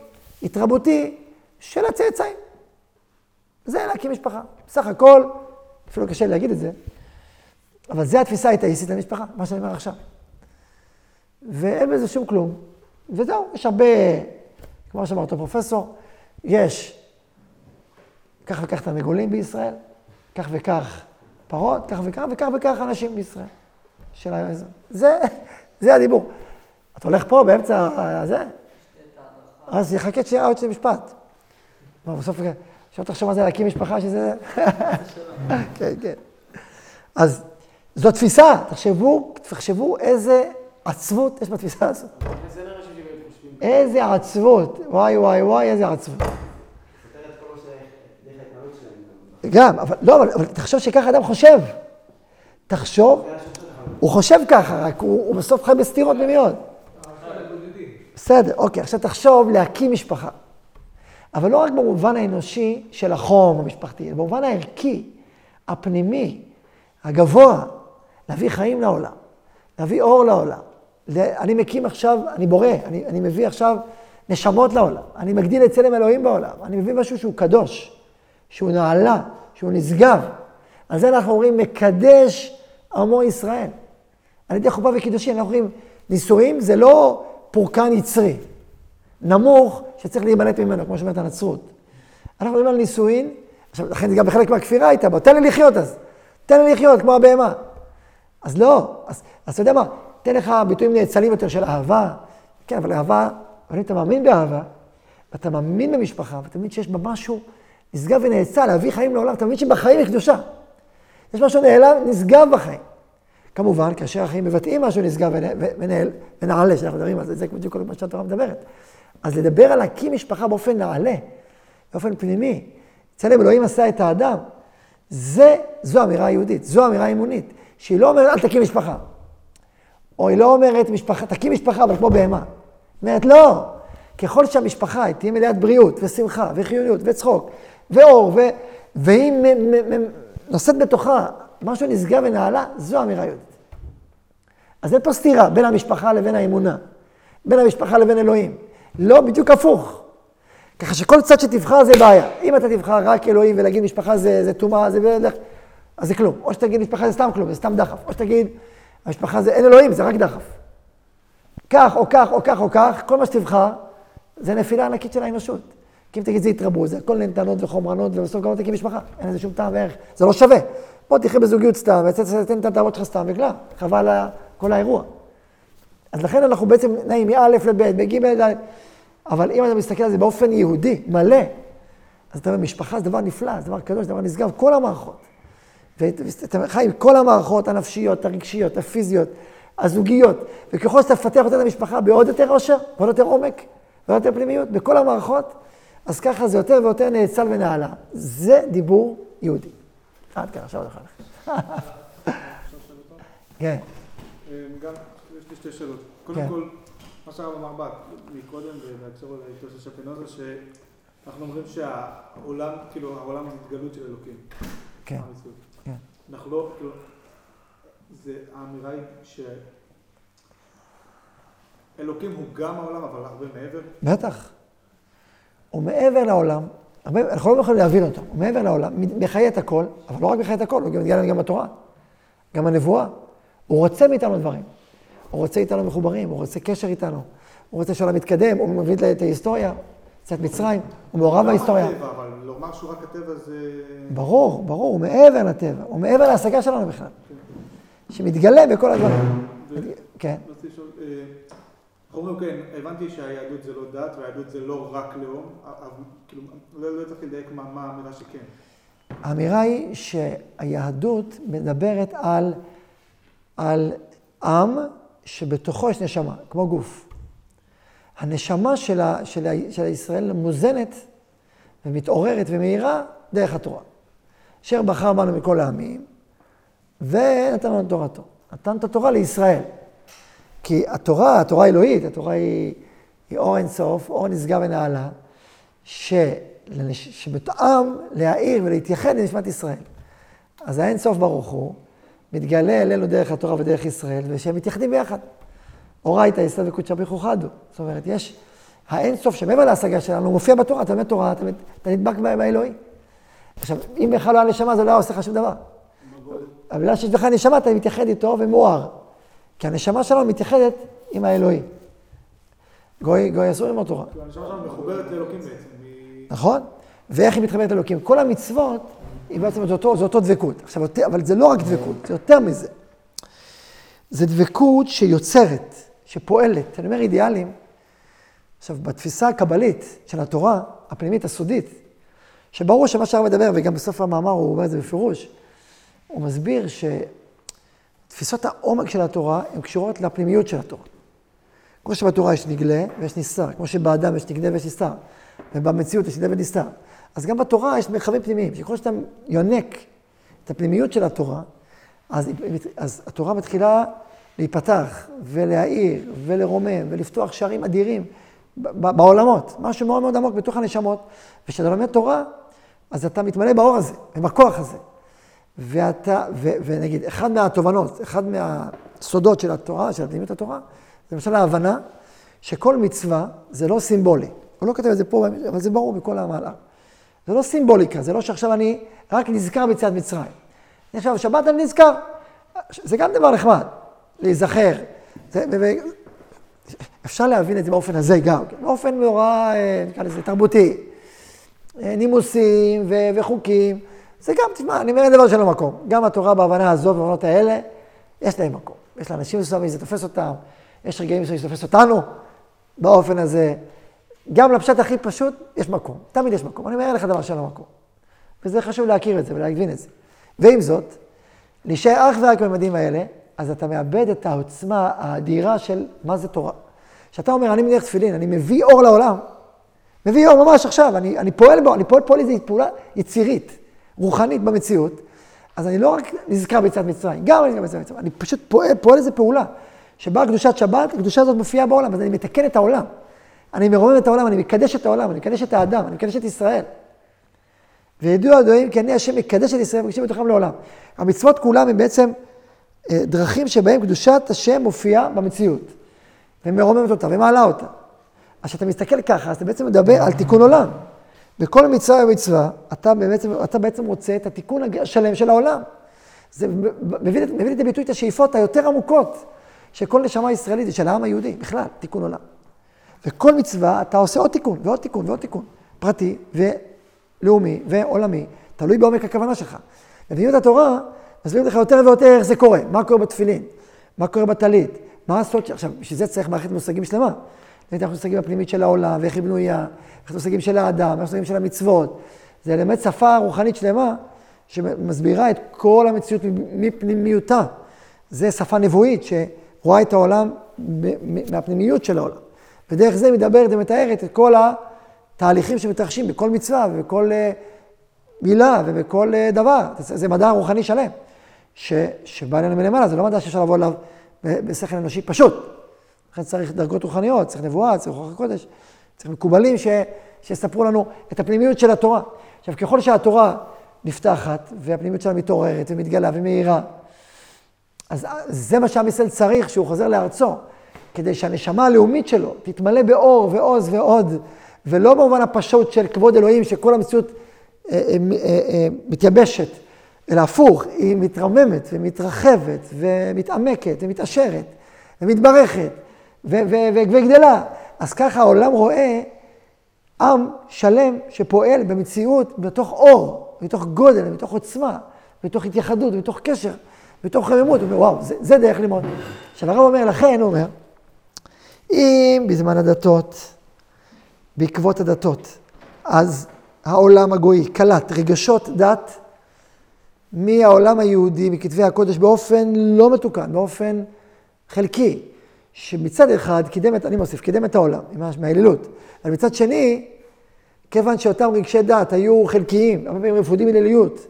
התרבותי, של הצאצאים. זה להקים משפחה. בסך הכל, אפילו קשה להגיד את זה, אבל זו התפיסה האתאיסטית למשפחה, מה שאני אומר עכשיו. ואין בזה שום כלום. וזהו, יש הרבה, כמו שאמר אותו פרופסור, יש כך וכך תרנגולים בישראל, כך וכך פרות, כך וכך וכך וכך אנשים בישראל. של. זה, זה הדיבור. אתה הולך פה באמצע הזה, אז יחכה שיהיה עוד משפט. בסוף, עכשיו תחשוב מה זה להקים משפחה שזה... [LAUGHS] כן, כן. אז זו תפיסה, תחשבו, תחשבו איזה עצבות יש בתפיסה הזאת. איזה עצבות, וואי וואי וואי, איזה עצבות. גם, אבל לא, אבל, אבל תחשוב שככה אדם חושב. תחשוב, הוא חושב ככה, רק הוא, הוא בסוף חי בסתירות פנימיות. בסדר, אוקיי, עכשיו תחשוב להקים משפחה. אבל לא רק במובן האנושי של החום המשפחתי, אלא במובן הערכי, הפנימי, הגבוה, להביא חיים לעולם, להביא אור לעולם. אני מקים עכשיו, אני בורא, אני, אני מביא עכשיו נשמות לעולם, אני מגדיל את צלם אלוהים בעולם, אני מביא משהו שהוא קדוש, שהוא נעלה, שהוא נשגב. על זה אנחנו אומרים, מקדש עמו ישראל. על ידי חופה וקידושין, אנחנו אומרים, נישואים זה לא פורקן יצרי, נמוך, שצריך להימלט ממנו, כמו שאומרת הנצרות. אנחנו מדברים על נישואין, עכשיו, לכן זה גם בחלק מהכפירה הייתה, בוא, תן לי לחיות אז. תן לי לחיות כמו הבהמה. אז לא, אז, אתה יודע מה, תן לך ביטויים נאצלים יותר של אהבה. כן, אבל אהבה, אבל אם אתה מאמין באהבה, ואתה מאמין במשפחה, ואתה מבין שיש בה משהו נשגב ונאצל, להביא חיים לעולם, אתה מבין שבחיים היא קדושה. יש משהו נעלם, נשגב בחיים. כמובן, כאשר החיים מבטאים משהו נשגב ונעלה, שאנחנו מדברים על זה, זה בדיוק מה שהתורה מדברת. אז לדבר על להקים משפחה באופן נעלה, באופן פנימי, צלם אלוהים עשה את האדם, זה, זו אמירה יהודית, זו אמירה אמונית, שהיא לא אומרת אל תקים משפחה. או היא לא אומרת משפחה, תקים משפחה, אבל כמו בהמה. אומרת לא, ככל שהמשפחה תהיה מלאת בריאות ושמחה וחיוניות וצחוק ואור, ו... והיא. נושאת בתוכה משהו נשגב ונעלה, זו אמירה יהודית. אז אין פה סתירה בין המשפחה לבין האמונה, בין המשפחה לבין אלוהים. לא, בדיוק הפוך. ככה שכל צד שתבחר זה בעיה. אם אתה תבחר רק אלוהים ולהגיד משפחה זה טומאה, זה... אז זה כלום. או שתגיד משפחה זה סתם כלום, זה סתם דחף. או שתגיד, המשפחה זה אין אלוהים, זה רק דחף. כך או כך או כך או כך, כל מה שתבחר, זה נפילה ענקית של האנושות. כי אם תגיד זה התרבות, זה הכל נהנתנות וחומרנות, ובסוף גם לא תקים משפחה, אין לזה שום טעם וערך, זה לא שווה. בוא תחיה בזוגיות סתם, ותתן את התאוות שלך סתם, וכלל, חבל כל האירוע. אז לכן אנחנו בעצם נעים מא' לב', מג' לד', אבל אם אתה מסתכל על זה באופן יהודי, מלא, אז אתה אומר, משפחה זה דבר נפלא, זה דבר קדוש, זה דבר נשגב, כל המערכות. ואתה חי עם כל המערכות הנפשיות, הרגשיות, הפיזיות, הזוגיות, וככל שאתה מפתח יותר את המשפחה בעוד יותר עושר, בעוד יותר עומק, בעוד יותר פנימיות, בכל המערכות, אז ככה זה יותר ויותר נאצל ונעלה. זה דיבור יהודי. עד כאן, עכשיו הולך לך. כן, גם, יש לי שתי שאלות. כן. קודם כל, מה שהרב אמר בה מקודם, בהקשר לאיתו של שפינוזה, שאנחנו אומרים שהעולם, כאילו, העולם הוא התגלות של אלוקים. כן. כן. אנחנו לא, כאילו, זה, האמירה היא שאלוקים הוא גם העולם, אבל הרבה מעבר. בטח. הוא מעבר לעולם, הרבה, אנחנו לא יכולים להבין אותו, הוא מעבר לעולם, מחיה את הכל, אבל לא רק מחיה את הכל, הוא גם מגיע לנו גם בתורה, גם הנבואה. הוא רוצה מאיתנו דברים. הוא רוצה איתנו מחוברים, הוא רוצה קשר איתנו, הוא רוצה שהעולם יתקדם, הוא מביא את ההיסטוריה, קצת מצרים, הוא מעורב בהיסטוריה. גם הטבע, אבל לומר שהוא רק הטבע זה... ברור, ברור, הוא מעבר לטבע, הוא מעבר להשגה שלנו בכלל, שמתגלה בכל הדברים. כן, רציתי לשאול, אה, אנחנו אומרים, כן, הבנתי שהיהדות זה לא דת, והיהדות זה לא רק לאום, כאילו, לא לא הצלחתי לדייק מה האמירה שכן. האמירה היא שהיהדות מדברת על, על עם שבתוכו יש נשמה, כמו גוף. הנשמה של, ה, של, ה, של הישראל מוזנת ומתעוררת ומאירה דרך התורה. אשר בחר בנו מכל העמים, ונתן לנו תורתו. נתן את התורה לישראל. כי התורה, התורה האלוהית, התורה היא, היא אור אינסוף, אור נשגב ונעלה, שלנש- שבתואם להאיר ולהתייחד לנשמת ישראל. אז האינסוף ברוך הוא מתגלה אלינו דרך התורה ודרך ישראל, ושהם מתייחדים ביחד. אורייתא ישראל וקודשא בריך הוא חדו. זאת אומרת, יש האינסוף שמעבר להשגה שלנו, מופיע בתורה, אתה לומד תורה, אתה, אתה נדבק באלוהי. עכשיו, אם בכלל לא היה נשמה, זה לא היה עושה לך שום דבר. אבל בגלל שיש לך נשמה, אתה מתייחד איתו ומואר. כי הנשמה שלנו מתייחדת עם האלוהי. גוי, גוי אסור ללמוד תורה. הנשמה שלנו מחוברת לאלוקים בעצם. נכון? ואיך היא מתחברת לאלוקים? כל המצוות, היא בעצם זה אותו, זה אותו דבקות. עכשיו, אבל זה לא רק דבקות, זה יותר מזה. זה דבקות שיוצרת, שפועלת. אני אומר אידיאלים, עכשיו, בתפיסה הקבלית של התורה, הפנימית, הסודית, שברור שמה שהרב מדבר, וגם בסוף המאמר הוא אומר את זה בפירוש, הוא מסביר שתפיסות העומק של התורה הן קשורות לפנימיות של התורה. כמו שבתורה יש נגלה ויש נסתר, כמו שבאדם יש נגלה ויש נסתר, ובמציאות יש נגלה ונסתר. אז גם בתורה יש מרחבים פנימיים, שככל שאתה יונק את הפנימיות של התורה, אז, אז התורה מתחילה להיפתח ולהאיר ולרומם ולפתוח שערים אדירים בעולמות, משהו מאוד מאוד עמוק בתוך הנשמות, וכשאתה לומד תורה, אז אתה מתמלא באור הזה, עם הכוח הזה. ואתה, ו, ונגיד, אחד מהתובנות, אחד מהסודות של התורה, של פנימיות התורה, זה למשל ההבנה שכל מצווה זה לא סימבולי. הוא לא כותב את זה פה, אבל זה ברור מכל המהלך. זה לא סימבוליקה, זה לא שעכשיו אני רק נזכר ביציאת מצרים. עכשיו, שבת אני נזכר. זה גם דבר נחמד, להיזכר. זה, ו, ו, אפשר להבין את זה באופן הזה גם, כן? באופן נורא, אה, נקרא לזה, תרבותי. אה, נימוסים ו- וחוקים. זה גם, תשמע, אני אומר דבר שאין לו מקום. גם התורה בהבנה הזאת, בהבנות האלה, יש להם מקום. יש לאנשים מסוימים, זה תופס אותם. יש רגעים מסוימים שתופס אותנו באופן הזה. גם לפשט הכי פשוט, יש מקום. תמיד יש מקום. אני אומר לך דבר לו מקום. וזה חשוב להכיר את זה ולהבין את זה. ועם זאת, להישאר אך ורק בממדים האלה, אז אתה מאבד את העוצמה האדירה של מה זה תורה. כשאתה אומר, אני מניח תפילין, אני מביא אור לעולם, מביא אור ממש עכשיו, אני, אני פועל בו, אני פועל פה איזו פעולה יצירית, רוחנית במציאות, אז אני לא רק נזכר ביציאת מצרים, גם אני נזכר ביציאת מצרים, אני פשוט פועל, פועל איזו פעולה, שבה קדושת שבת, הקדושה הזאת מופיעה בעולם, אז אני מתקן את העולם. אני מרומם את העולם, אני מקדש את העולם, אני מקדש את האדם, אני מקדש את ישראל. וידעו הדועים כי אני השם מקדש את ישראל ומקדישים בתוכם לעולם. המצוות כולם הם בעצם אה, דרכים שבהם קדושת השם מופיעה במציאות. ומרוממת אותה ומעלה אותה. אז כשאתה מסתכל ככה, אז אתה בעצם מדבר על תיקון עולם. בכל מצווה ומצווה, אתה בעצם, אתה בעצם רוצה את התיקון השלם של העולם. זה מביא, מביא לידי ביטוי את השאיפות היותר עמוקות של כל נשמה ישראלית, של העם היהודי, בכלל, תיקון עולם. וכל מצווה, אתה עושה עוד תיקון, ועוד תיקון, ועוד תיקון. פרטי ולאומי ועולמי, תלוי בעומק הכוונה שלך. במדיניות התורה, מסבירים לך יותר ויותר איך זה קורה, מה קורה בתפילין, מה קורה בטלית, מה לעשות, עכשיו, בשביל זה צריך מערכת מושגים שלמה. את המושגים הפנימית של העולם, ואיך היא בנויה, איך המושגים של האדם, איך המושגים של המצוות. זה באמת שפה רוחנית שלמה, שמסבירה את כל המציאות מפנימיותה. זה שפה נבואית שרואה את העולם מהפנימיות של העולם. ודרך זה מדברת ומתארת את כל התהליכים שמתרחשים בכל מצווה ובכל אה, מילה ובכל אה, דבר. זה מדע רוחני שלם, ש, שבא אלינו מלמעלה, זה לא מדע שאפשר לבוא אליו בשכל אנושי פשוט. לכן צריך דרגות רוחניות, צריך נבואה, צריך רוח הקודש, צריך מקובלים ש, שיספרו לנו את הפנימיות של התורה. עכשיו, ככל שהתורה נפתחת והפנימיות שלה מתעוררת ומתגלה ומאירה, אז זה מה שעם ישראל צריך, שהוא חוזר לארצו, כדי שהנשמה הלאומית שלו תתמלא באור ועוז ועוד, ולא במובן הפשוט של כבוד אלוהים, שכל המציאות אה, אה, אה, מתייבשת, אלא הפוך, היא מתרוממת ומתרחבת ומתעמקת ומתעשרת ומתברכת וגדלה. אז ככה העולם רואה עם שלם שפועל במציאות בתוך אור, בתוך גודל, בתוך עוצמה, בתוך התייחדות, בתוך קשר, בתוך רמימות. הוא אומר, וואו, זה, זה דרך ללמוד. עכשיו הרב אומר, לכן הוא אומר, אם בזמן הדתות, בעקבות הדתות, אז העולם הגוי קלט רגשות דת מהעולם היהודי, מכתבי הקודש, באופן לא מתוקן, באופן חלקי, שמצד אחד קידם את, אני מוסיף, קידם את העולם, מהאלילות, אבל מצד שני, כיוון שאותם רגשי דת היו חלקיים, הרבה פעמים רפודים מליליות,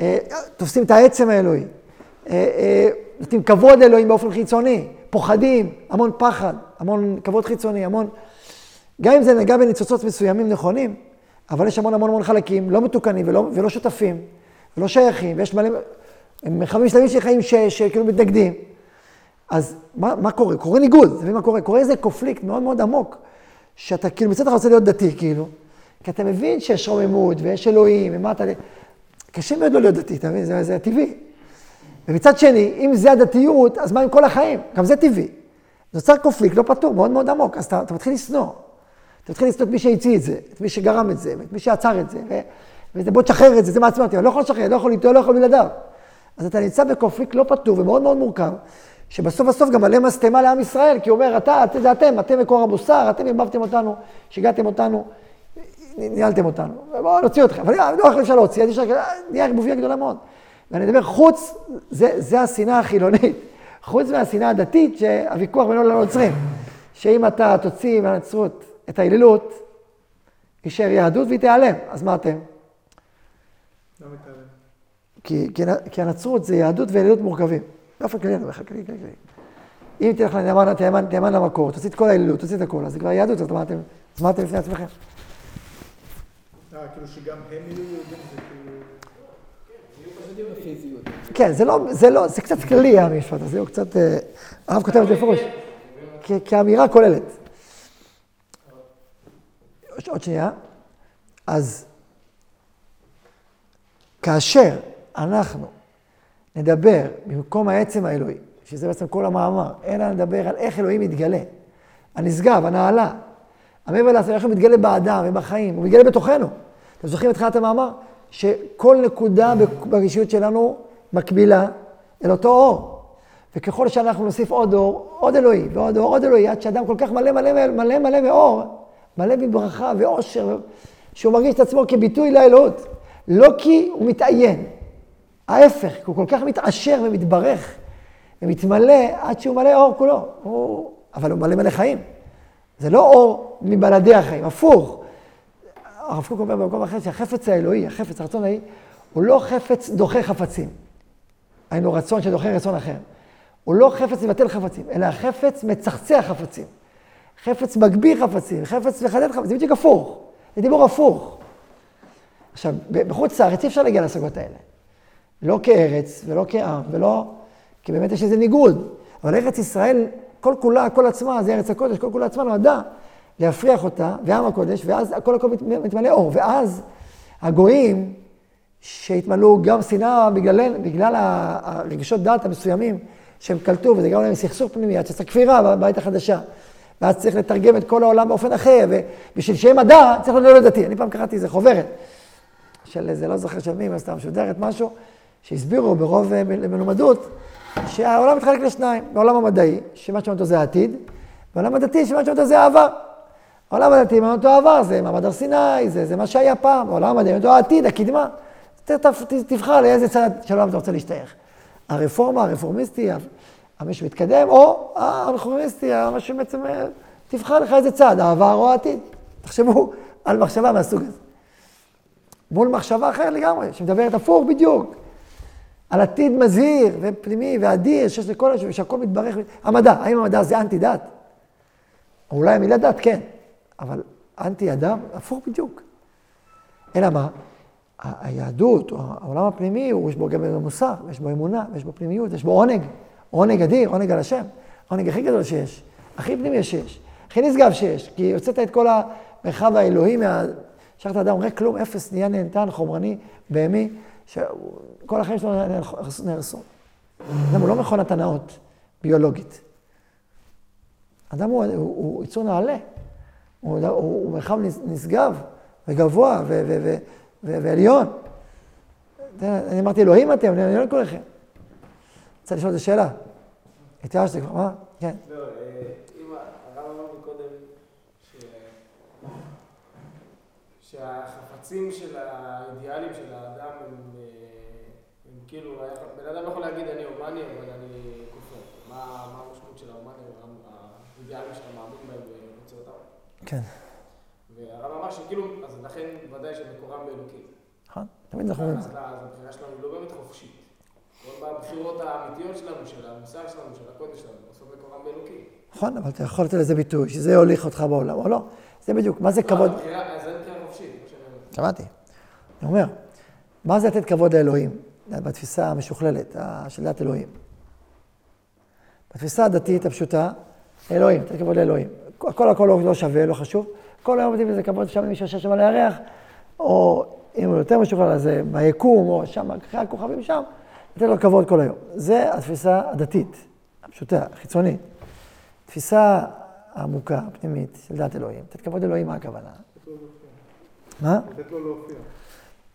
אה, תופסים את העצם האלוהי, אה, אה, נותנים כבוד אלוהים באופן חיצוני, פוחדים, המון פחד, המון כבוד חיצוני, המון... גם אם זה נגע בניצוצות מסוימים נכונים, אבל יש המון המון המון חלקים לא מתוקנים ולא, ולא שותפים, ולא שייכים, ויש מלא... מרחבים שלמים של חיים שכאילו מתנגדים. אז מה, מה קורה? קורה ניגוד, אתה מבין מה קורה? קורה איזה קופליקט מאוד מאוד עמוק, שאתה כאילו מצד אחד רוצה להיות דתי, כאילו, כי אתה מבין שיש רוממות ויש אלוהים, ומה אתה... קשה מאוד לא להיות דתי, אתה מבין? זה, זה טבעי. ומצד שני, אם זה הדתיות, אז מה עם כל החיים? גם זה טבעי. נוצר קופליקט לא פתור, מאוד מאוד עמוק, אז אתה, אתה מתחיל לשנוא. אתה מתחיל לשנוא את מי שהמציא את זה, את מי שגרם את זה, את מי שעצר את זה, ו... וזה בוא תשחרר את זה, זה מעצבן אותי, אני לא יכול לשחרר, לא יכול איתו, לא יכול בלעדיו. אז אתה נמצא בקונפליקט לא פתור ומאוד מאוד מורכב, שבסוף בסוף גם מלא משטמה לעם ישראל, כי הוא אומר, אתה, זה אתם, אתם מקור המוסר, אתם ערבבתם אותנו, שיגעתם אותנו, ניהלתם אותנו, בואו נוציא אתכם, אבל לא אפשר להוציא, אז נהיה ערבוביה גדולה מאוד. ואני מדבר, חוץ, זה, זה השנאה החילונית, חוץ מהשנאה הדתית, שהוויכוח בינו לנוצרים, שאם אתה תוציא מהנצרות את האלילות, יישאר יהדות והיא תיעלם, אז מה אתם? לא מתעלם. כי, כי, כי הנצרות זה יהדות ואלילות מורכבים. באופן כללי, אני אומר לך, כללי, כללי, כללי. אם תלך לנאמן, תאמן, תאמן למקור, תוציא את כל האלילות, תוציא את הכל, אז זה כבר יהדות, אז מה אתם, אז מה אתם לפני עצמכם? אה, כאילו שגם הם יהיו יהודים, זה כאילו... כן, זה לא, זה לא, זה קצת כללי המשפט הזה, הוא קצת, אה, הרב כותב את זה בפירוש, כאמירה כוללת. עוד שנייה, אז כאשר אנחנו נדבר במקום העצם האלוהי, שזה בעצם כל המאמר, אלא נדבר על איך אלוהים מתגלה, הנשגב, הנעלה, המעבר לעשות, איך הוא מתגלה באדם ובחיים, הוא מתגלה בתוכנו. אתם זוכרים את תחילת המאמר? שכל נקודה ברגישות שלנו מקבילה אל אותו אור. וככל שאנחנו נוסיף עוד אור, עוד אלוהי, ועוד אור, עוד אלוהי, עד שאדם כל כך מלא מלא מלא מלא מאור, מלא מברכה ואושר, שהוא מרגיש את עצמו כביטוי לאלוהות. לא כי הוא מתעיין, ההפך, הוא כל כך מתעשר ומתברך ומתמלא עד שהוא מלא אור כולו. הוא... אבל הוא מלא מלא חיים. זה לא אור מבלעדי החיים, הפוך. הרב קוק אומר במקום אחר שהחפץ האלוהי, החפץ, הרצון האלוהי, הוא לא חפץ דוחה חפצים. היינו רצון שדוחה רצון אחר. הוא לא חפץ מבטל חפצים, אלא החפץ מצחצח חפצים. חפץ מגביר חפצים, חפץ מחדד חפצים, זה בדיוק הפוך. זה דיבור הפוך. עכשיו, בחוץ לארץ אי אפשר להגיע להשגות האלה. לא כארץ ולא כעם ולא... כי באמת יש איזה ניגוד. אבל ארץ ישראל, כל כולה, כל עצמה, זה ארץ הקודש, כל כולה עצמה נועדה להפריח אותה, ועם הקודש, ואז הכל הכל מתמלא אור. ואז הגויים, שהתמלאו גם שנאה בגלל, בגלל הרגשות דת המסוימים שהם קלטו, וזה גרם להם סכסוך פנימי, עד שיצא כפירה בבית החדשה. ואז צריך לתרגם את כל העולם באופן אחר, ובשביל שיהיה מדע, צריך להיות דתי. אני פעם קראתי איזה חוברת של איזה, לא זוכר של מי, סתם משודרת, משהו, שהסבירו ברוב אה, מלומדות, שהעולם מתחלק לשניים, בעולם המדעי, שמה שמעניין אותו זה העתיד, בעולם הדתי, שמה שמעניין אותו זה העבר. העולם הדתי, מעניין אותו העבר, זה מעמד הר סיני, זה, זה מה שהיה פעם, העולם המדעי, מעניין אותו העתיד, הקדמה. תבחר לאיזה צד של העולם אתה רוצה להשתייך. הרפורמה, הרפורמיסטי, המי שמתקדם, או הרפורמיסטי, מה שבעצם, אה, תבחר לך איזה צד, העבר או העתיד. תחשבו על מחשבה מהסוג הזה. מול מחשבה אחרת לגמרי, שמדברת הפוך בדיוק. על עתיד מזהיר ופנימי ואדיר, שיש לכל השם, שהכל מתברך. המדע, האם המדע זה אנטי דת? או אולי המילה דת, כן, אבל אנטי אדם, הפוך בדיוק. אלא מה? היהדות, העולם הפנימי, יש בו גם מוסר, יש בו אמונה, יש בו פנימיות, יש בו עונג. עונג אדיר, עונג על השם. העונג הכי גדול שיש, הכי פנימי שיש, הכי נשגב שיש, כי הוצאת את כל המרחב האלוהי, מה... השארת אדם ריק כלום, אפס, נהיה נהנתן, חומרני, בהמי, שכל החיים שלו נהרסו-. אדם הוא לא מכונת הנאות ביולוגית. אדם הוא, הוא, הוא יצור נעלה, הוא, הוא, הוא מרחב נש- נשגב וגבוה ו, ו, ו, ו, ועליון. אני אמרתי, אלוהים אתם, אני לא קורא לכם. רוצה לשאול איזו שאלה? התייאשתי כבר, מה? כן. לא, אה, שהחפצים של האידיאלים של האדם הם, אה, כאילו, בן אדם יכול להגיד אני הומני, אבל אני כופר. מה המשמעות של ההומני, האידיאלים שאתה מאמין בהם ורוצה אותם? כן. והרב אמר שכאילו, אז לכן ודאי שמקורם באלוקים. נכון, תמיד אנחנו אז הבחירה שלנו היא לא באמת חופשית. כל בבחירות האמיתיות שלנו, של המוסר שלנו, של הקודש שלנו, בסוף מקורם באלוקים. נכון, אבל אתה יכול לתת לזה ביטוי, שזה יוליך אותך בעולם, או לא. זה בדיוק, מה זה כבוד? לא, הבחירה- אז אין בחירה חופשית, כמו שאני אומר. שמעתי. אני אומר, מה זה לתת כבוד לאלוהים? בתפיסה המשוכללת ה- של דת אלוהים. בתפיסה הדתית הפשוטה, אלוהים, לתת כבוד לאלוהים. הכל הכל לא שווה, לא חשוב. כל היום נותנים לזה כבוד שם למי שיושב שם על הירח, או אם הוא יותר משוכלל, אז זה ביקום, או שם, אחרי הכוכבים שם, לתת לו כבוד כל היום. זה התפיסה הדתית, הפשוטה, החיצונית. תפיסה העמוקה, הפנימית, של דת אלוהים. לתת כבוד לאלוהים, מה הכוונה? מה? לתת לו להופיע.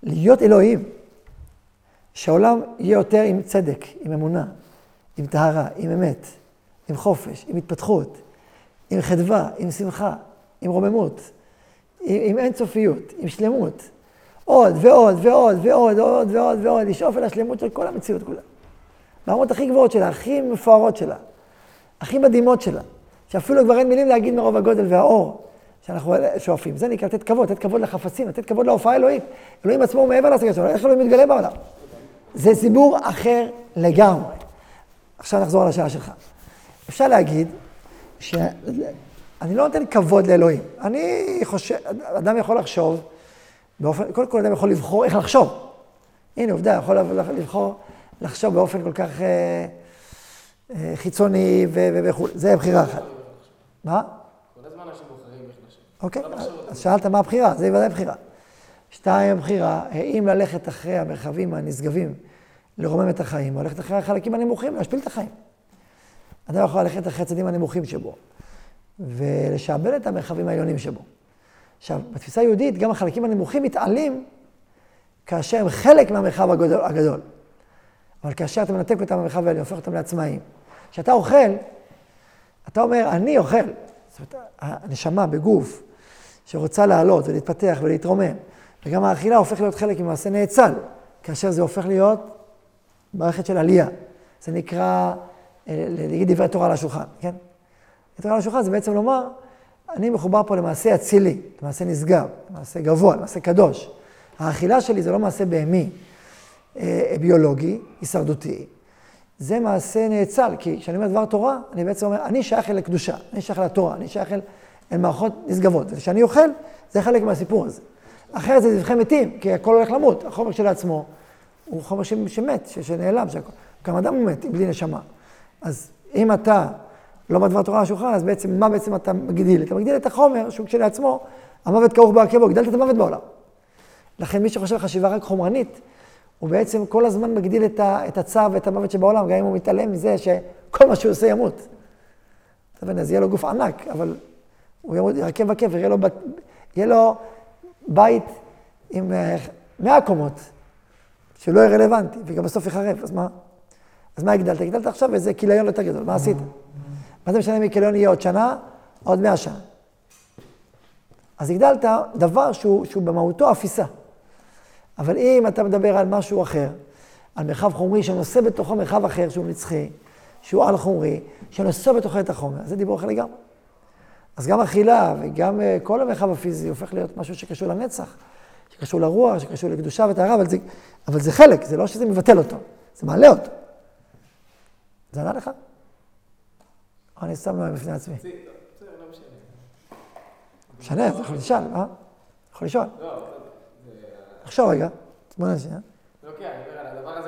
להיות אלוהים. שהעולם יהיה יותר עם צדק, עם אמונה, עם טהרה, עם אמת, עם חופש, עם התפתחות, עם חדווה, עם שמחה, עם רוממות, עם, עם אינסופיות, עם שלמות. עוד ועוד ועוד ועוד ועוד ועוד ועוד, לשאוף אל השלמות של כל המציאות כולה. ברמות הכי גבוהות שלה, הכי מפוארות שלה, הכי מדהימות שלה, שאפילו כבר אין מילים להגיד מרוב הגודל והאור שאנחנו שואפים. זה נקרא לתת כבוד, לתת כבוד לחפצים, לתת כבוד להופעה האלוהית. אלוהים עצמו הוא מעבר להשגה שלו, איך אלוהים מתגלה בעולם? זה סיפור אחר לגמרי. עכשיו נחזור על השאלה שלך. אפשר להגיד שאני לא נותן כבוד לאלוהים. אני חושב, אדם יכול לחשוב, באופן, קודם כל אדם יכול לבחור איך לחשוב. הנה עובדה, יכול לבחור לחשוב באופן כל כך אה, אה, חיצוני וכו', זה בחירה אחת. מה? כל הזמן אנשים בוחרים איך לשבת. אוקיי, לא לחשוב אז שאלת מה הבחירה, זה ודאי בחירה. שתיים, הבחירה, האם ללכת אחרי המרחבים הנשגבים, לרומם את החיים, או ללכת אחרי החלקים הנמוכים, להשפיל את החיים. אדם יכול ללכת אחרי הצדדים הנמוכים שבו, ולשעבד את המרחבים העליונים שבו. עכשיו, בתפיסה היהודית, גם החלקים הנמוכים מתעלים כאשר הם חלק מהמרחב הגדול. הגדול. אבל כאשר אתה מנתק אותם מהמרחב העליון, הופך אותם לעצמאים. כשאתה אוכל, אתה אומר, אני אוכל. זאת אומרת, הנשמה בגוף שרוצה לעלות ולהתפתח ולהתרומם, וגם האכילה הופך להיות חלק ממעשה נאצל, כאשר זה הופך להיות מערכת של עלייה. זה נקרא, אה, להגיד דברי תורה על השולחן, כן? תורה על השולחן זה בעצם לומר, אני מחובר פה למעשה אצילי, למעשה נשגב, למעשה גבוה, למעשה קדוש. האכילה שלי זה לא מעשה בהמי, אה, ביולוגי, הישרדותי. זה מעשה נאצל, כי כשאני אומר דבר תורה, אני בעצם אומר, אני שייך אל הקדושה, אני שייך אל התורה, אני שייך אל, אל מערכות נשגבות. וכשאני אוכל, זה חלק מהסיפור הזה. אחרת זה זבחי מתים, כי הכל הולך למות. החומר כשלעצמו הוא חומר שמת, שנעלם, גם אדם הוא מת, בלי נשמה. אז אם אתה לא בדבר תורה על השולחן, אז בעצם, מה בעצם אתה מגדיל? אתה מגדיל את החומר שהוא כשלעצמו, המוות כרוך בעקבו, הגדלת את המוות בעולם. לכן מי שחושב חשיבה רק חומרנית, הוא בעצם כל הזמן מגדיל את, ה, את הצער ואת המוות שבעולם, גם אם הוא מתעלם מזה שכל מה שהוא עושה ימות. אז יהיה לו גוף ענק, אבל הוא יעמוד, ירכב בקבר, יהיה לו, יהיה לו בית עם אה, 100 קומות, שלא יהיה רלוונטי, וגם בסוף יחרב, אז מה? אז מה הגדלת? הגדלת עכשיו איזה כיליון יותר גדול, מה עשית? מה זה משנה אם כיליון יהיה עוד שנה, עוד מאה שנה? אז הגדלת דבר שהוא, שהוא במהותו אפיסה. אבל אם אתה מדבר על משהו אחר, על מרחב חומרי שנושא בתוכו מרחב אחר שהוא נצחי, שהוא על חומרי, שנושא בתוכו את החומר, זה דיבור אחר לגמרי. אז גם אכילה וגם אה, כל המרחב הפיזי הופך להיות משהו שקשור לנצח, שקשור לרוח, שקשור לקדושה וטהרה, אבל, זה- אבל זה חלק, זה לא שזה מבטל אותו, זה מעלה אותו. זה ענה לך? אני סתם נואם בפני עצמי. לא משנה. אתה יכול לשאול, אה? יכול לשאול. לא. תחשוב רגע, שנייה. זה אוקיי, אני אומר על הדבר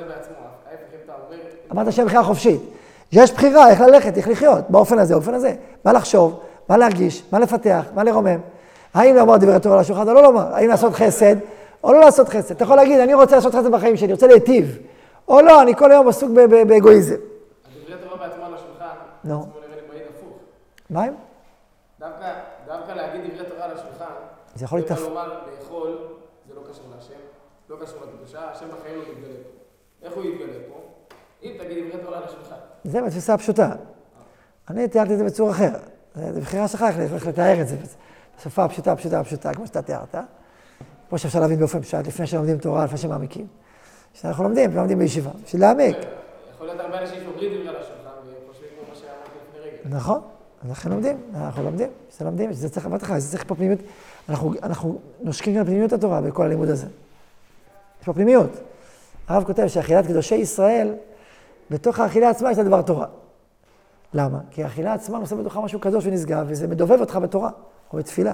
אתה אומר... אמרת שאין בחירה חופשית. יש בחירה איך ללכת, איך לחיות, באופן הזה, באופן הזה. מה לחשוב, מה להרגיש, מה לפתח, מה לרומם. האם לומר דברי תורה על השולחן או לא לומר? האם לעשות חסד או לא לעשות חסד? אתה יכול להגיד, אני רוצה לעשות חסד בחיים שלי, רוצה להיטיב. או לא, אני כל היום עסוק באגואיזם. הדברי תורה בעצמו על השולחן, נו. מה הם? דווקא, להגיד דברי תורה על השולחן, זה יכול להתאפ... לומר לאכול, זה לא קשור להשם, לא קשור לקדושה, השם בחיים לא יתגלה פה. איך הוא יתגלה פה? אם תגיד דברי תורה על השולחן. זה בתפיסה הפשוטה. אני תיארתי את זה בצורה אחרת. זה בחירה שלך איך לתאר את זה. בשפה הפשוטה, הפשוטה, הפשוטה, כמו שאתה תיארת. כמו שאפשר להבין באופן פשוט, לפני שלומדים תורה, לפני שמעמיקים. כשאנחנו לומדים, לומדים בישיבה, בשביל להעמיק. יכול להיות הרבה אנשים שאומרים דברי על השולחן וחושבים כמו מה שאמרתי לפני רגע. נכון, לכן לומדים, אנחנו לומדים, זה לומדים, זה צריך, אמרתי לך, זה צריך פה פנימיות, אנחנו, אנחנו נושקים גם לפנימיות התורה בכל הלימוד הזה. יש פה פנימיות. הרב כותב שאכילת קדושי ישראל, בתוך האכילה עצמה יש לה דבר תורה. למה? כי האכילה עצמה נושא בתוכה משהו קדוש ונשגב, וזה מדובב אותך בתורה, או בתפילה.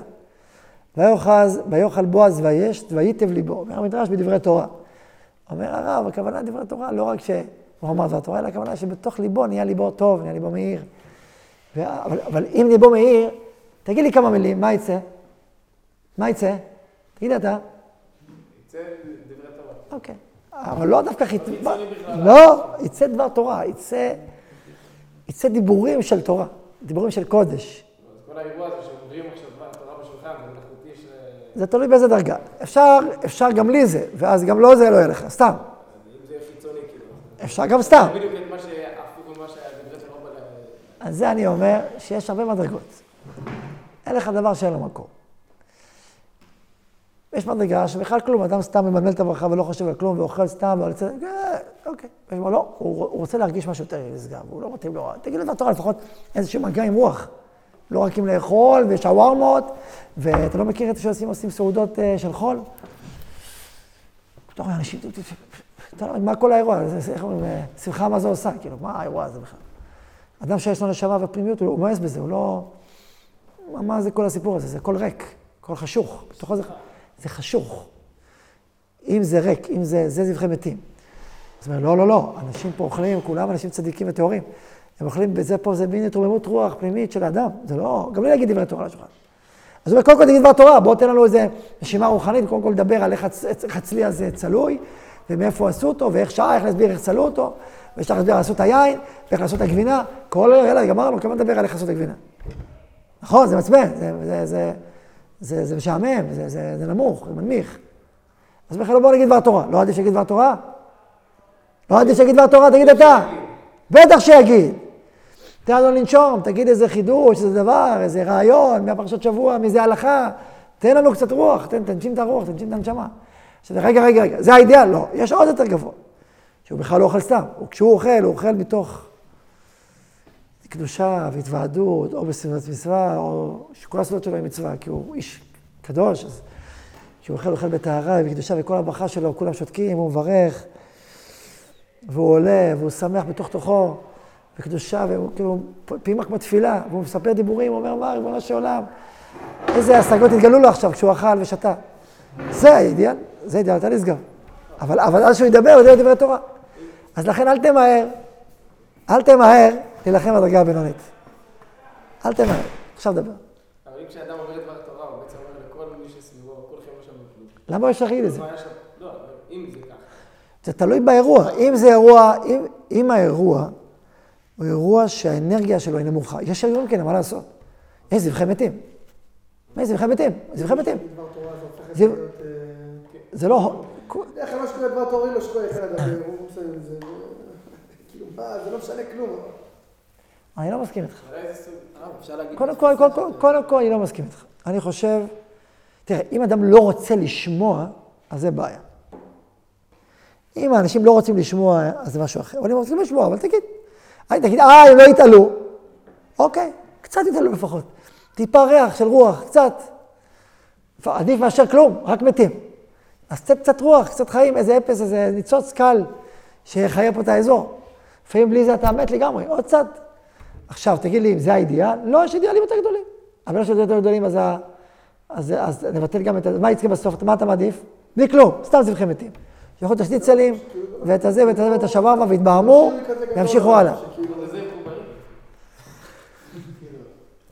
ויאכל בועז וישת, וייטב ליבו. אומר המדרש בדברי תורה. אומר הרב, הכוונה דברי תורה, לא רק שהוא אמר דבר תורה, אלא הכוונה שבתוך ליבו נהיה ליבו טוב, נהיה ליבו מאיר. ו- אבל, אבל אם ליבו מאיר, תגיד לי כמה מילים, מה יצא? מה יצא? תגיד אתה. יצא דברי תורה. אוקיי. אבל לא דווקא. חיצוני בכלל. לא, יצא דבר תורה, יצא, יצא דיבורים של תורה, דיבורים של קודש. כל האירוע הזה שאומרים עכשיו תורה בשולחן, זה מלאכותי ש... זה תלוי באיזה דרגה. אפשר, אפשר גם לי זה, ואז גם לא זה לא יהיה לך, סתם. כאילו. אפשר גם סתם. אז זה אני אומר שיש הרבה מדרגות. אין לך דבר שאין לו מקום. יש מדרגה שבכלל כלום, אדם סתם ממלמל את הברכה ולא חושב על כלום ואוכל סתם, ועל זה, אה, אוקיי. ויש לו, לא, הוא, רוצה להרגיש משהו יותר נשגב, הוא לא מתאים לו, תגיד לו דבר לפחות איזשהו מגע עם רוח. לא רק עם לאכול ושווארמות, ואתה לא מכיר את זה שעושים עושים סעודות אה, של חול? אתה רואה אנשים, אתה לא, מה כל האירוע, זה- זה- איך אומרים, אה, שמחה מה זה עושה, כאילו, מה האירוע הזה בכלל? אדם שיש לו נשמה ופנימיות, הוא מאס בזה, הוא לא... מה זה כל הסיפור הזה? זה הכל ריק, הכל חשוך. בתוכו זה, זה חשוך. אם זה ריק, אם זה, זה זבחי מתים. אז הוא אומר, לא, לא, לא, אנשים פה אוכלים, כולם אנשים צדיקים וטהורים. הם אוכלים בזה פה, זה מין התרוממות רוח פנימית של האדם. זה לא, גם לא להגיד דברי תורה על השולחן. אז הוא אומר, קודם כל תגיד דבר תורה, בוא תן לנו איזה נשימה רוחנית, קודם כל לדבר על איך הצ- איך הצלי הזה צלוי, ומאיפה עשו אותו, ואיך שעה, איך להסביר איך צלו אותו, לך להסביר לעשות היין, ואיך לעשות את הגבינה. כל, יאללה, גמרנו, כמה נדבר על איך לעשות את הגבינה. נכון, זה מעצבן, זה, זה, זה, זה, זה משעמם, זה, זה, זה נמוך, זה מנמיך. אז בכלל בוא נגיד דבר תורה. לא עדיף שיגיד דבר תורה? לא עדיף שיגיד דבר תורה, תגיד אתה. בטח שיגיד. תן לנו לנשום, תגיד איזה חידוש, איזה דבר, איזה רעיון, מהפרשת שבוע, מאיזה הלכה. תן לנו קצת רוח, תן, תנשים את הרוח, תנשים את הנשמה. עכשיו, רגע, רגע, רגע, זה האידיאל? לא, יש עוד יותר גבוה. שהוא בכלל לא אוכל סתם. וכשהוא אוכל, הוא אוכל מתוך קדושה והתוועדות, או בסביבת מצווה, או שכל הסודות שלו היא מצווה, כי הוא איש קדוש, אז כשהוא אוכל, אוכל בטהרה ובקדושה, וכל הברכה שלו, כולם שותקים, הוא מברך, והוא עולה, והוא שמח בתוך תוכו, בקדושה, והוא כאילו פימח בתפילה, והוא מספר דיבורים, הוא אומר, מה, ריבונו של עולם, איזה השגות התגלו לו עכשיו כשהוא אכל ושתה. זה האידיאל, זה אידיאל, אתה נשגב. אבל, אבל אז שהוא ידבר, הוא ידבר דברי תורה. אז לכן אל תמהר, אל תמהר להילחם בדרגה הבינונית. אל תמהר, עכשיו דבר. אבל אם כשאדם אומר דבר תורה, הוא בעצם אומר לכל מי שסביבו, כולכם לא שווים כלום. למה יש להגיד את זה? שם? לא, אבל אם זה ככה. זה תלוי באירוע. אם זה אירוע, אם, אם האירוע הוא אירוע שהאנרגיה שלו היא נמוכה. יש אירועים כאלה, מה לעשות? יש זבחי מתים. מה זה זבחי מתים? זבחי מתים. זה. אה, זה לא... כלל מה שקורה דבר תורה לא שקורה אחד. כאילו, מה, זה לא משנה כלום. אני לא מסכים איתך. אה. קודם כל, קודם כל, קודם כל, אני לא מסכים איתך. אני חושב, תראה, אם אדם לא רוצה לשמוע, אז זה בעיה. אם האנשים לא רוצים לשמוע, אז זה משהו אחר. אבל אם רוצים לשמוע, אבל תגיד. אל תגיד, אה, הם לא יתעלו. אוקיי, קצת יתעלו לפחות. טיפה ריח של רוח, קצת. עדיף מאשר כלום, רק מתים. אז קצת, קצת רוח, קצת חיים, איזה אפס, איזה ניצוץ קל שיחיה פה את האזור. לפעמים בלי זה אתה מת לגמרי, עוד קצת. עכשיו, תגיד לי אם זה האידיאל? לא, יש אידיאלים יותר גדולים. אבל יש יותר גדולים, אז, ה- אז, אז נבטל גם את ה... מה יצא בסוף? מה אתה מעדיף? בלי כלום, סתם זבחי מתים. יכול את השניצלים, ואת הזה, ואת הזה, ואת השווארמה, ויתבהמו, וימשיכו הלאה.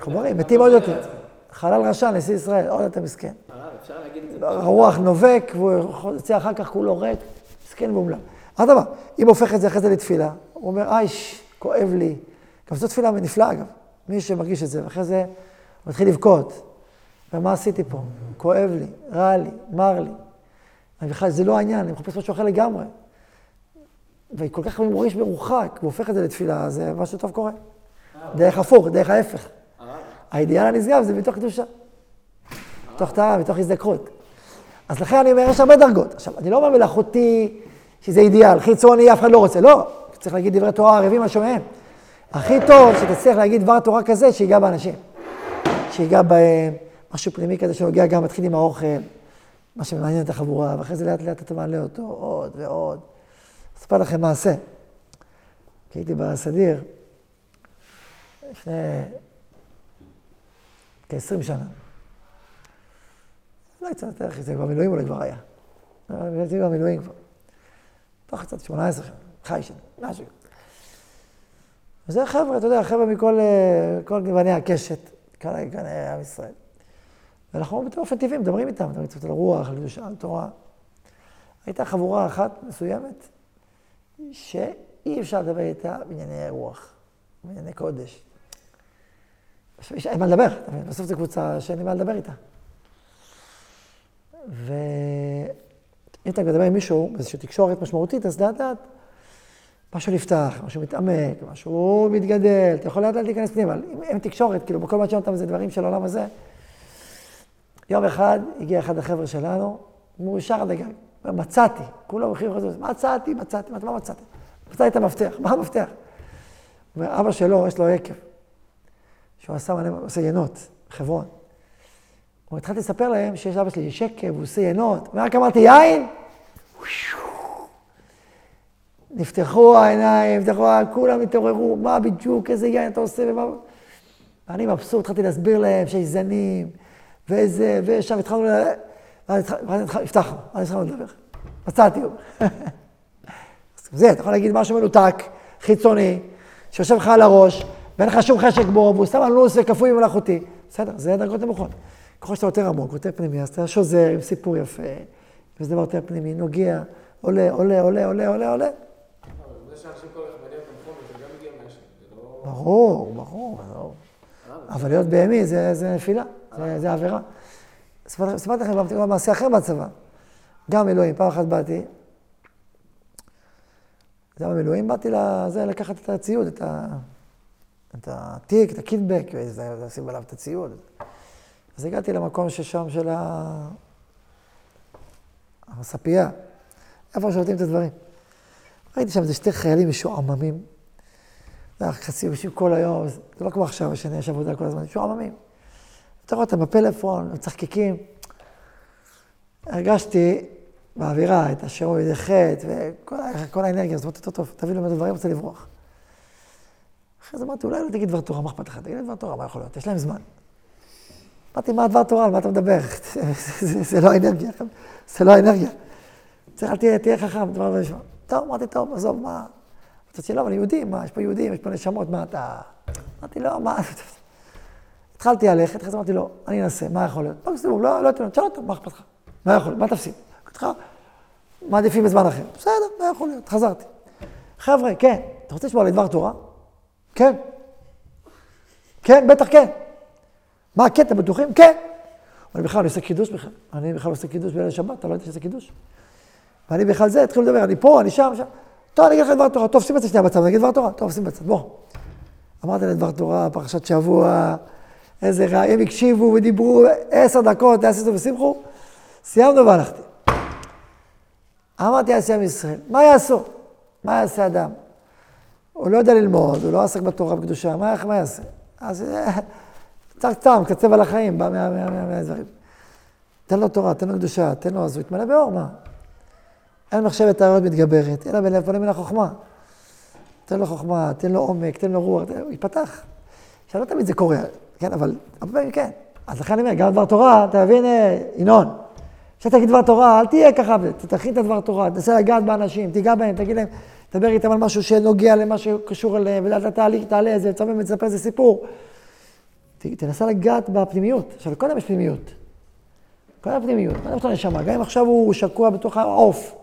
חומרים, מתים עוד יותר. חלל רשע, נשיא ישראל, עוד יותר מסכן. הרוח נובק, והוא יוצא אחר כך כולו ריק, מסכן ואומלל. אדרבה, אם הופך את זה אחרי זה לתפילה, הוא אומר, אייש, כואב לי. גם זו תפילה נפלאה, אגב. מי שמרגיש את זה, ואחרי זה הוא מתחיל לבכות. ומה עשיתי פה? כואב לי, רע לי, מר לי. אני בכלל, זה לא העניין, אני מחפש משהו אחר לגמרי. וכל כך מוריש מרוחק, והוא הופך את זה לתפילה, אז אה, משהו טוב קורה. דרך הפוך, דרך ההפך. האידיאל הנשגב זה מתוך קדושה. מתוך טהרה, מתוך הזדקרות. אז לכן אני אומר, יש הרבה דרגות. עכשיו, אני לא אומר מלאכותי שזה אידיאל, חיצוני, אף אחד לא רוצה. לא, צריך להגיד דברי תורה ערבים על שומעיהם. הכי טוב שתצליח להגיד דבר תורה כזה שיגע באנשים. שיגע בהם, משהו פנימי כזה שנוגע גם, מתחיל עם האוכל, מה שמעניין את החבורה, ואחרי זה לאט לאט אתה מעלה אותו עוד ועוד. אספר לכם מעשה. כי הייתי בסדיר לפני כ-20 שנה. אולי קצת יותר, זה כבר מילואים אולי כבר היה. הייתי במילואים כבר. תוך קצת 18 שנה, חי שם, משהו. וזה חבר'ה, אתה יודע, חבר'ה מכל אה, כל גווני הקשת, כל גווני עם ישראל. ואנחנו באופן טבעי מדברים איתם, מדברים קצת על רוח, על קדושה, על תורה. הייתה חבורה אחת מסוימת, שאי אפשר לדבר איתה בענייני רוח, בענייני קודש. אין מה לדבר? בסוף זו קבוצה שאין לי מה לדבר איתה. ואם אתה מדבר עם מישהו באיזושהי תקשורת משמעותית, אז לאט לאט משהו נפתח, משהו מתעמק, משהו מתגדל, אתה יכול לאט לאט להיכנס פנימה. אבל אם אין תקשורת, כאילו, בכל מה שאומרים זה דברים של העולם הזה. יום אחד הגיע אחד החבר'ה שלנו, מאושר עד הגג. מצאתי, כולם הולכים לחזור, מצאתי, מצאתי, מה מצאתי? מצאתי את המפתח, מה המפתח? הוא אומר, אבא שלו, יש לו יקב, שהוא עשה מלא, עושה ינות, חברון. הוא התחלתי לספר להם שיש אבא שלי יש יקב, הוא עושה ינות. ורק אמרתי, יין? נפתחו העיניים, נפתחו, כולם התעוררו, מה בדיוק, איזה יין אתה עושה ומה... ואני מבסוט, התחלתי להסביר להם שיש זנים, ואיזה, ושם התחלנו, הבטחנו, ואז התחלנו לדבר. מצאתי, [LAUGHS] זה, אתה יכול להגיד משהו מנותק, חיצוני, שיושב לך על הראש, ואין לך שום חשק בו, והוא סתם אנוס וכפוי ומלאכותי. בסדר, זה דרגות נמוכות. ככל שאתה יותר עמוק, יותר פנימי, אז אתה שוזר עם סיפור יפה, וזה דבר יותר פנימי, נוגע, עולה, עולה, עולה, עולה, עולה, עולה. זה שאנשים כל כך מעניין אותם חומר, זה גם מגיע מהשם, זה לא... ברור, ברור, ברור. אבל להיות בהמי זה, נפילה, זה, עבירה. סיפרתי לכם גם מעשה אחר בצבא. גם מילואים, פעם אחת באתי, זה היה במילואים, באתי לזה, לקחת את הציוד, את, התיק, את הקיטבק, לשים עליו את הציוד. אז הגעתי למקום ששם של ה... הספייה, איפה שותים את הדברים. ראיתי שם איזה שתי חיילים משועממים. חצי יושבים כל היום, זה לא כמו עכשיו, שאני יש עבודה כל הזמן, משועממים. אתה רואה אותם בפלאפון, מצחקקים. הרגשתי באווירה את השיעור ידי חטא וכל האנרגיה, אמרתי, טוב, טוב, תביא לי דברים, רוצה לברוח. אחרי זה אמרתי, אולי לא תגיד דבר תורה, מה אכפת לך? תגיד דבר תורה, מה יכול להיות? יש להם זמן. אמרתי, מה דבר תורה, על מה אתה מדבר? [LAUGHS] זה- לא האנרגיה, זה לא האנרגיה. צריך, תהיה, חכם, דבר ונשמע. טוב, אמרתי, טוב, עזוב, מה? אמרתי, לא, אבל יהודים, מה, יש פה יהודים, יש פה נשמות, מה אתה... אמרתי, לא, מה... [LAUGHS] התחלתי ללכת, אחרי זה אמרתי, לא, אני אנסה, מה יכול להיות? מקסימום, לא, לא, תשאל אותו, מה אכפת לך? מה יכול להיות? מה תפסיד? אמרתי מעדיפים בזמן אחר. בסדר, מה יכול להיות? חזרתי. חבר'ה, כן, אתה רוצה לשמוע לדבר תורה? כן. כן, בטח כן. מה הקטע, בטוחים? כן. אני בכלל לא עושה קידוש בכלל. אני בכלל לא עושה קידוש בליל שבת, אתה לא יודע שזה קידוש. ואני בכלל זה, התחילו לדבר, אני פה, אני שם, שם. טוב, אני אגיד לך דבר תורה. טוב, שים זה שנייה בצד, אני אגיד דבר תורה. טוב, שים בצד, בוא. אמרתי להם דבר תורה, פרשת שבוע, איזה רע, הם הקשיבו ודיברו עשר דקות, עשו ושמחו, סיימנו והלכתי. אמרתי, יעשה עם ישראל, מה יעשו? מה יעשה אדם? הוא לא יודע ללמוד, הוא לא עסק בתורה בקדושה, מה, מה יעשה? אז צר צם, קצב על החיים, בא מהדברים. תן לו תורה, תן לו קדושה, תן לו, אז הוא יתמלא באור, מה? אין מחשבת האריות מתגברת, אלא בלב פונים מן החוכמה. תן לו חוכמה, תן לו עומק, תן לו רוח, הוא ייפתח. עכשיו, לא תמיד זה קורה, כן, אבל הרבה פעמים כן. אז לכן אני אומר, גם דבר תורה, אתה מבין, אה, ינון, כשאתה תגיד דבר תורה, אל תהיה ככה, תכין את הדבר תורה, תנסה לגעת באנשים, תיגע בהם, תגיד להם, תדבר איתם על משהו שנוגע למה שקשור אליהם, ואתה תעלה, תעלה איזה, תצמם, תספר איזה סיפור. תנסה לגעת בפנימיות. עכשיו, לכל יש פנימיות. כל הפנימיות, מה יש לו נשמה? גם אם עכשיו הוא שקוע בתוך העוף,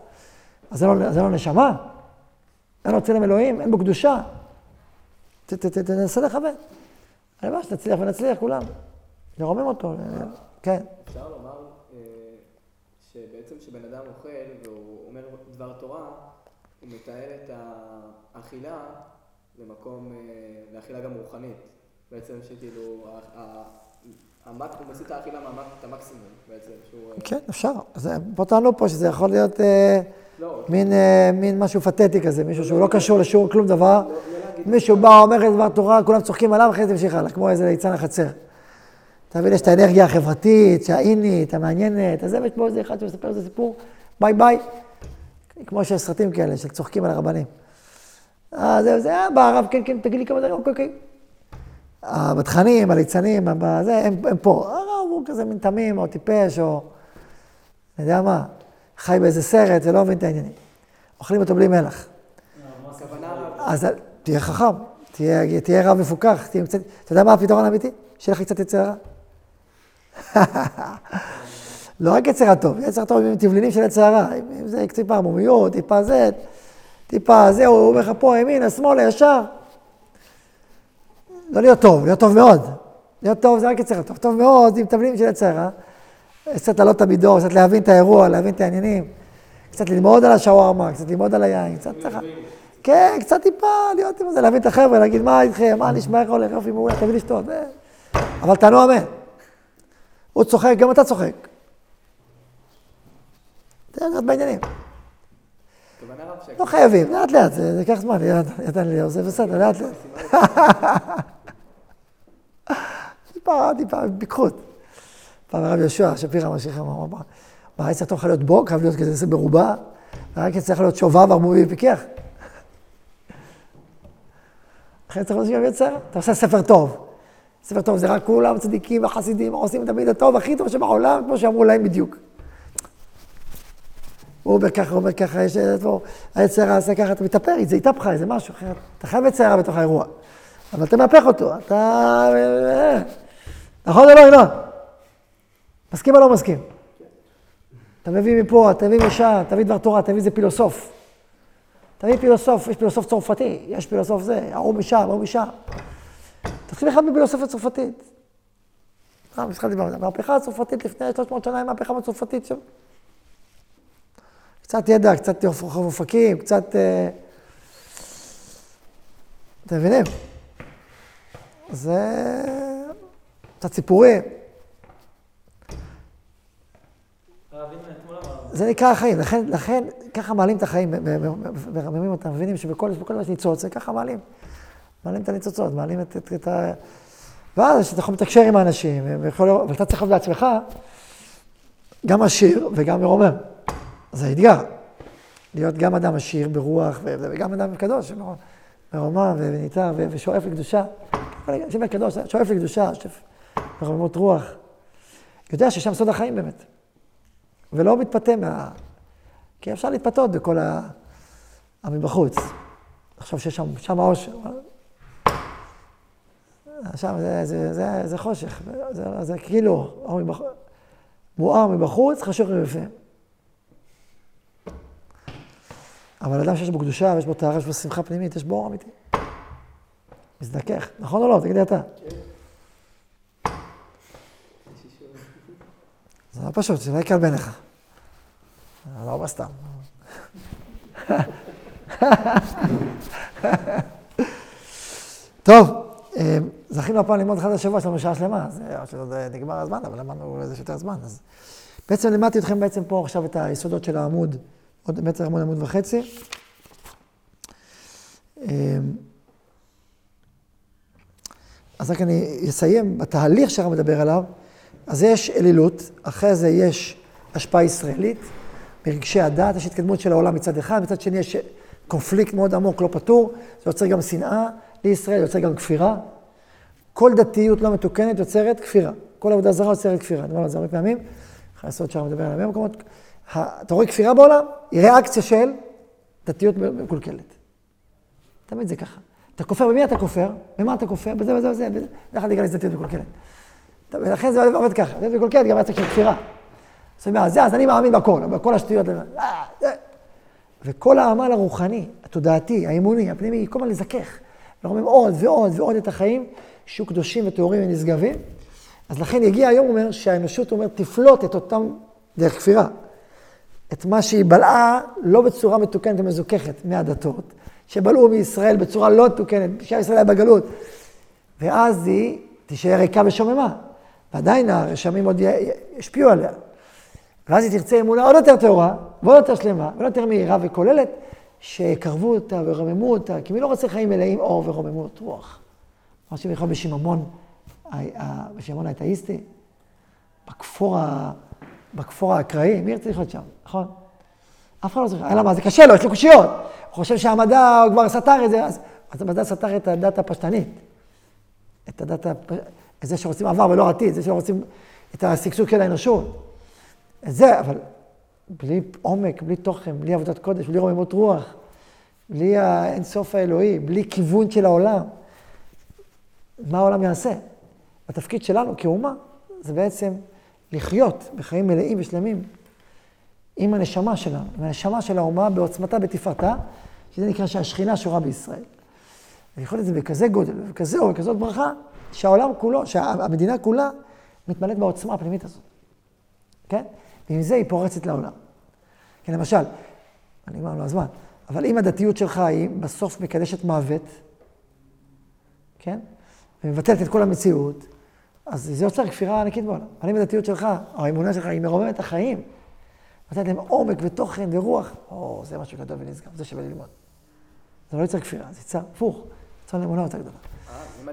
אז זה לא, זה לא נשמה? אין לו צלם אלוהים, אין בו קדושה. תנסה לכוון. אני אומר שתצליח ונצליח כולם. נרומם אותו, כן. אפשר לומר אה, שבעצם כשבן אדם אוכל והוא אומר דבר תורה, הוא מתאר את האכילה למקום, אה, לאכילה גם רוחנית. בעצם שכאילו, הוא מסיט את האכילה את המקסימום בעצם. שהוא... אה, כן, אפשר. אז פה טענו פה שזה יכול להיות לא, מין, מין משהו פתטי כזה, מישהו שהוא לא קשור לשום כלום דבר. לא, מישהו בא, אומר איזה דבר תורה, כולם צוחקים עליו, אחרי זה המשיך הלאה, כמו איזה ליצן החצר. אתה מבין, יש את האנרגיה החברתית, שהאינית, המעניינת, אז יש פה איזה אחד שמספר איזה סיפור, ביי ביי. כמו שיש סרטים כאלה, שצוחקים על הרבנים. אה, זהו, זה, אה, בא הרב, כן, כן, תגיד לי כמה דברים, אוקיי, אוקיי. הבטחנים, הליצנים, הם פה. הרב הוא כזה מין תמים, או טיפש, או... אני יודע מה, חי באיזה סרט ולא מבין את העניינים. אוכלים אותו בלי מלח. אז תהיה חכם, תהיה, תהיה רב מפוקח, תהיה קצת... אתה יודע מה הפתרון האמיתי? שיהיה לך קצת יצר רע. [LAUGHS] לא רק יצר הטוב, יצר טוב עם תבלינים של יצר הרע, אם זה טיפה עמומיות, טיפה זה, טיפה זה, הוא אומר לך פה ימינה, שמאלה, ישר. לא להיות טוב, להיות טוב מאוד. להיות טוב זה רק יצר הטוב. טוב מאוד עם תבלינים של יצר. קצת לעלות את המידור, קצת להבין את האירוע, להבין את העניינים. קצת ללמוד על השווארמה, קצת ללמוד על היין, קצת ככה. כן, קצת טיפה להיות עם זה, להבין את החבר'ה, להגיד מה איתכם, מה נשמע, איך הולך, יופי, מעולה, תביא לשתות. אבל תענו אמן. הוא צוחק, גם אתה צוחק. תן להיות בעניינים. לא חייבים, לאט לאט, זה ייקח זמן, יתן לי, זה בסדר, לאט לאט. [LAUGHS] טיפה, טיפה, פיקחות. פעם הרב יהושע, שפירא ממשיך, אמר, מה, היה צריך להיות בו, חייב להיות כזה מרובע, ורק צריך להיות שובב, ערמומי ופיקח. לכן צריך להיות גם יוצר. אתה עושה ספר טוב. ספר טוב זה רק כולם צדיקים וחסידים, עושים תמיד הטוב הכי טוב שבעולם, כמו שאמרו להם בדיוק. הוא אומר ככה, הוא אומר ככה, יש פה, היצר עשה ככה, אתה מתאפר, זה התהפכה, איזה משהו אחר. אתה חייב יצר בתוך האירוע. אבל אתה מהפך אותו, אתה... נכון או לא, ינון? מסכים או לא מסכים? אתה מביא מפה, אתה מביא משם, תביא דבר תורה, תביא איזה פילוסוף. תביא פילוסוף, יש פילוסוף צרפתי, יש פילוסוף זה, ההוא משם, ההוא משם. תתחיל אחד בפילוסופיה צרפתית. המהפכה הצרפתית לפני 300 שנה היא מהפכה הצרפתית שם. קצת ידע, קצת אופקים, קצת... אה, אתם מבינים? זה... קצת סיפורים. זה נקרא החיים, לכן, לכן ככה מעלים את החיים, מרממים אותם, מבינים שבכל יש ניצוץ, זה ככה מעלים. מעלים את הניצוצות, מעלים את, את, את ה... ואז אתה יכול לתקשר עם האנשים, אבל אתה צריך להיות בעצמך גם עשיר וגם מרומם. זה אתגר. להיות גם אדם עשיר ברוח, וגם אדם קדוש, מרומם וניתר ושואף לקדושה. שם הקדוש, שואף לקדושה, שואף מרוממות רוח. יודע ששם סוד החיים באמת. ולא מתפתה מה... כי אפשר להתפתות בכל ה... מבחוץ. עכשיו שיש שם, שם העושר. שם זה, זה, זה, זה חושך, זה, זה כאילו. מואר מבחוץ, חשוך מבפנים. אבל אדם שיש בו קדושה, ויש בו טהרה, יש בו שמחה פנימית, יש בו אור אמיתי. מזדכך, נכון או לא? תגיד לי אתה. זה לא פשוט, זה לא יקל בעיניך. זה לא בסתם. טוב, אה, זכינו הפעם ללמוד אחד השבוע, יש לנו שעה שלמה, אז אה, עוד נגמר הזמן, אבל למדנו איזה יותר זמן. אז בעצם לימדתי אתכם בעצם פה עכשיו את היסודות של העמוד, עוד בעצם עמוד עמוד וחצי. אה, אז רק אני אסיים בתהליך שהרב מדבר עליו. אז יש אלילות, אחרי זה יש השפעה ישראלית, ברגשי הדת, יש התקדמות של העולם מצד אחד, מצד שני יש קונפליקט מאוד עמוק, לא פתור, זה יוצר גם שנאה לישראל, יוצר גם כפירה. כל דתיות לא מתוקנת יוצרת כפירה. כל עבודה זרה יוצרת כפירה. דיברנו על זה הרבה פעמים, אחרי הסוד שהרב מדבר עליו במקומות. אתה רואה כפירה בעולם, היא ריאקציה של דתיות מקולקלת. תמיד זה ככה. אתה כופר, במי אתה כופר? במה אתה כופר? בזה וזה וזה. בדרך כלל להיכנס דתיות מקולקלת. ולכן זה עובד ככה, דתיות מקולקלת גם עסק של כפירה. זאת אומרת, זה, אז אני מאמין בכל, בכל השטויות. אה, וכל העמל הרוחני, התודעתי, האמוני, הפנימי, כל הזמן לזכך. אנחנו אומרים עוד ועוד ועוד את החיים, שיהיו קדושים וטהורים ונשגבים. אז לכן יגיע היום, אומר, שהאנושות, אומר, תפלוט את אותם, דרך כפירה, את מה שהיא בלעה לא בצורה מתוקנת ומזוככת מהדתות, שבלעו מישראל בצורה לא מתוקנת, כשישראל היה בגלות, ואז היא תישאר ריקה ושוממה, ועדיין הרשמים עוד ישפיעו עליה. ואז היא תרצה אמונה עוד יותר טהורה, ועוד יותר שלמה, ועוד יותר מהירה וכוללת, שיקרבו אותה ורוממו אותה, כי מי לא רוצה חיים מלאים אור ורוממות רוח? מה שבכלל בשיממון, בשיממון האתאיסטי, בכפור, בכפור האקראי, מי ירצה לחיות שם, נכון? אף אחד לא צריך, אלא מה, זה קשה לו, יש לו קושיות. הוא חושב שהמדע כבר סתר את זה, אז, אז המדע סתר את הדת הפשטנית. את הדת, הפ... זה שרוצים עבר ולא עתיד, זה שרוצים את השגשוג של האנושות. זה, אבל בלי עומק, בלי תוכן, בלי עבודת קודש, בלי רוממות רוח, בלי האינסוף האלוהי, בלי כיוון של העולם, מה העולם יעשה? התפקיד שלנו כאומה זה בעצם לחיות בחיים מלאים ושלמים עם הנשמה שלנו, עם הנשמה של האומה בעוצמתה, בתפארתה, שזה נקרא שהשכינה שורה בישראל. ויכול להיות זה בכזה גודל, וכזה אור, וכזאת ברכה, שהעולם כולו, שהמדינה כולה מתמלאת בעוצמה הפנימית הזאת. כן? ועם זה היא פורצת לעולם. כן, למשל, אני אומר לו הזמן, אבל אם הדתיות שלך היא בסוף מקדשת מוות, כן? ומבטלת את כל המציאות, אז זה יוצר כפירה ענקית בעולם. אבל אם הדתיות שלך, או האמונה שלך, היא מרוממת את החיים, נותנת להם עומק ותוכן ורוח, או, זה משהו גדול ונשגב, זה שווה ללמוד. זה לא יוצר כפירה, זה יצר הפוך, רצון לאמונה יותר גדולה.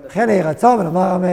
חן יהי רצון ונאמר אמן.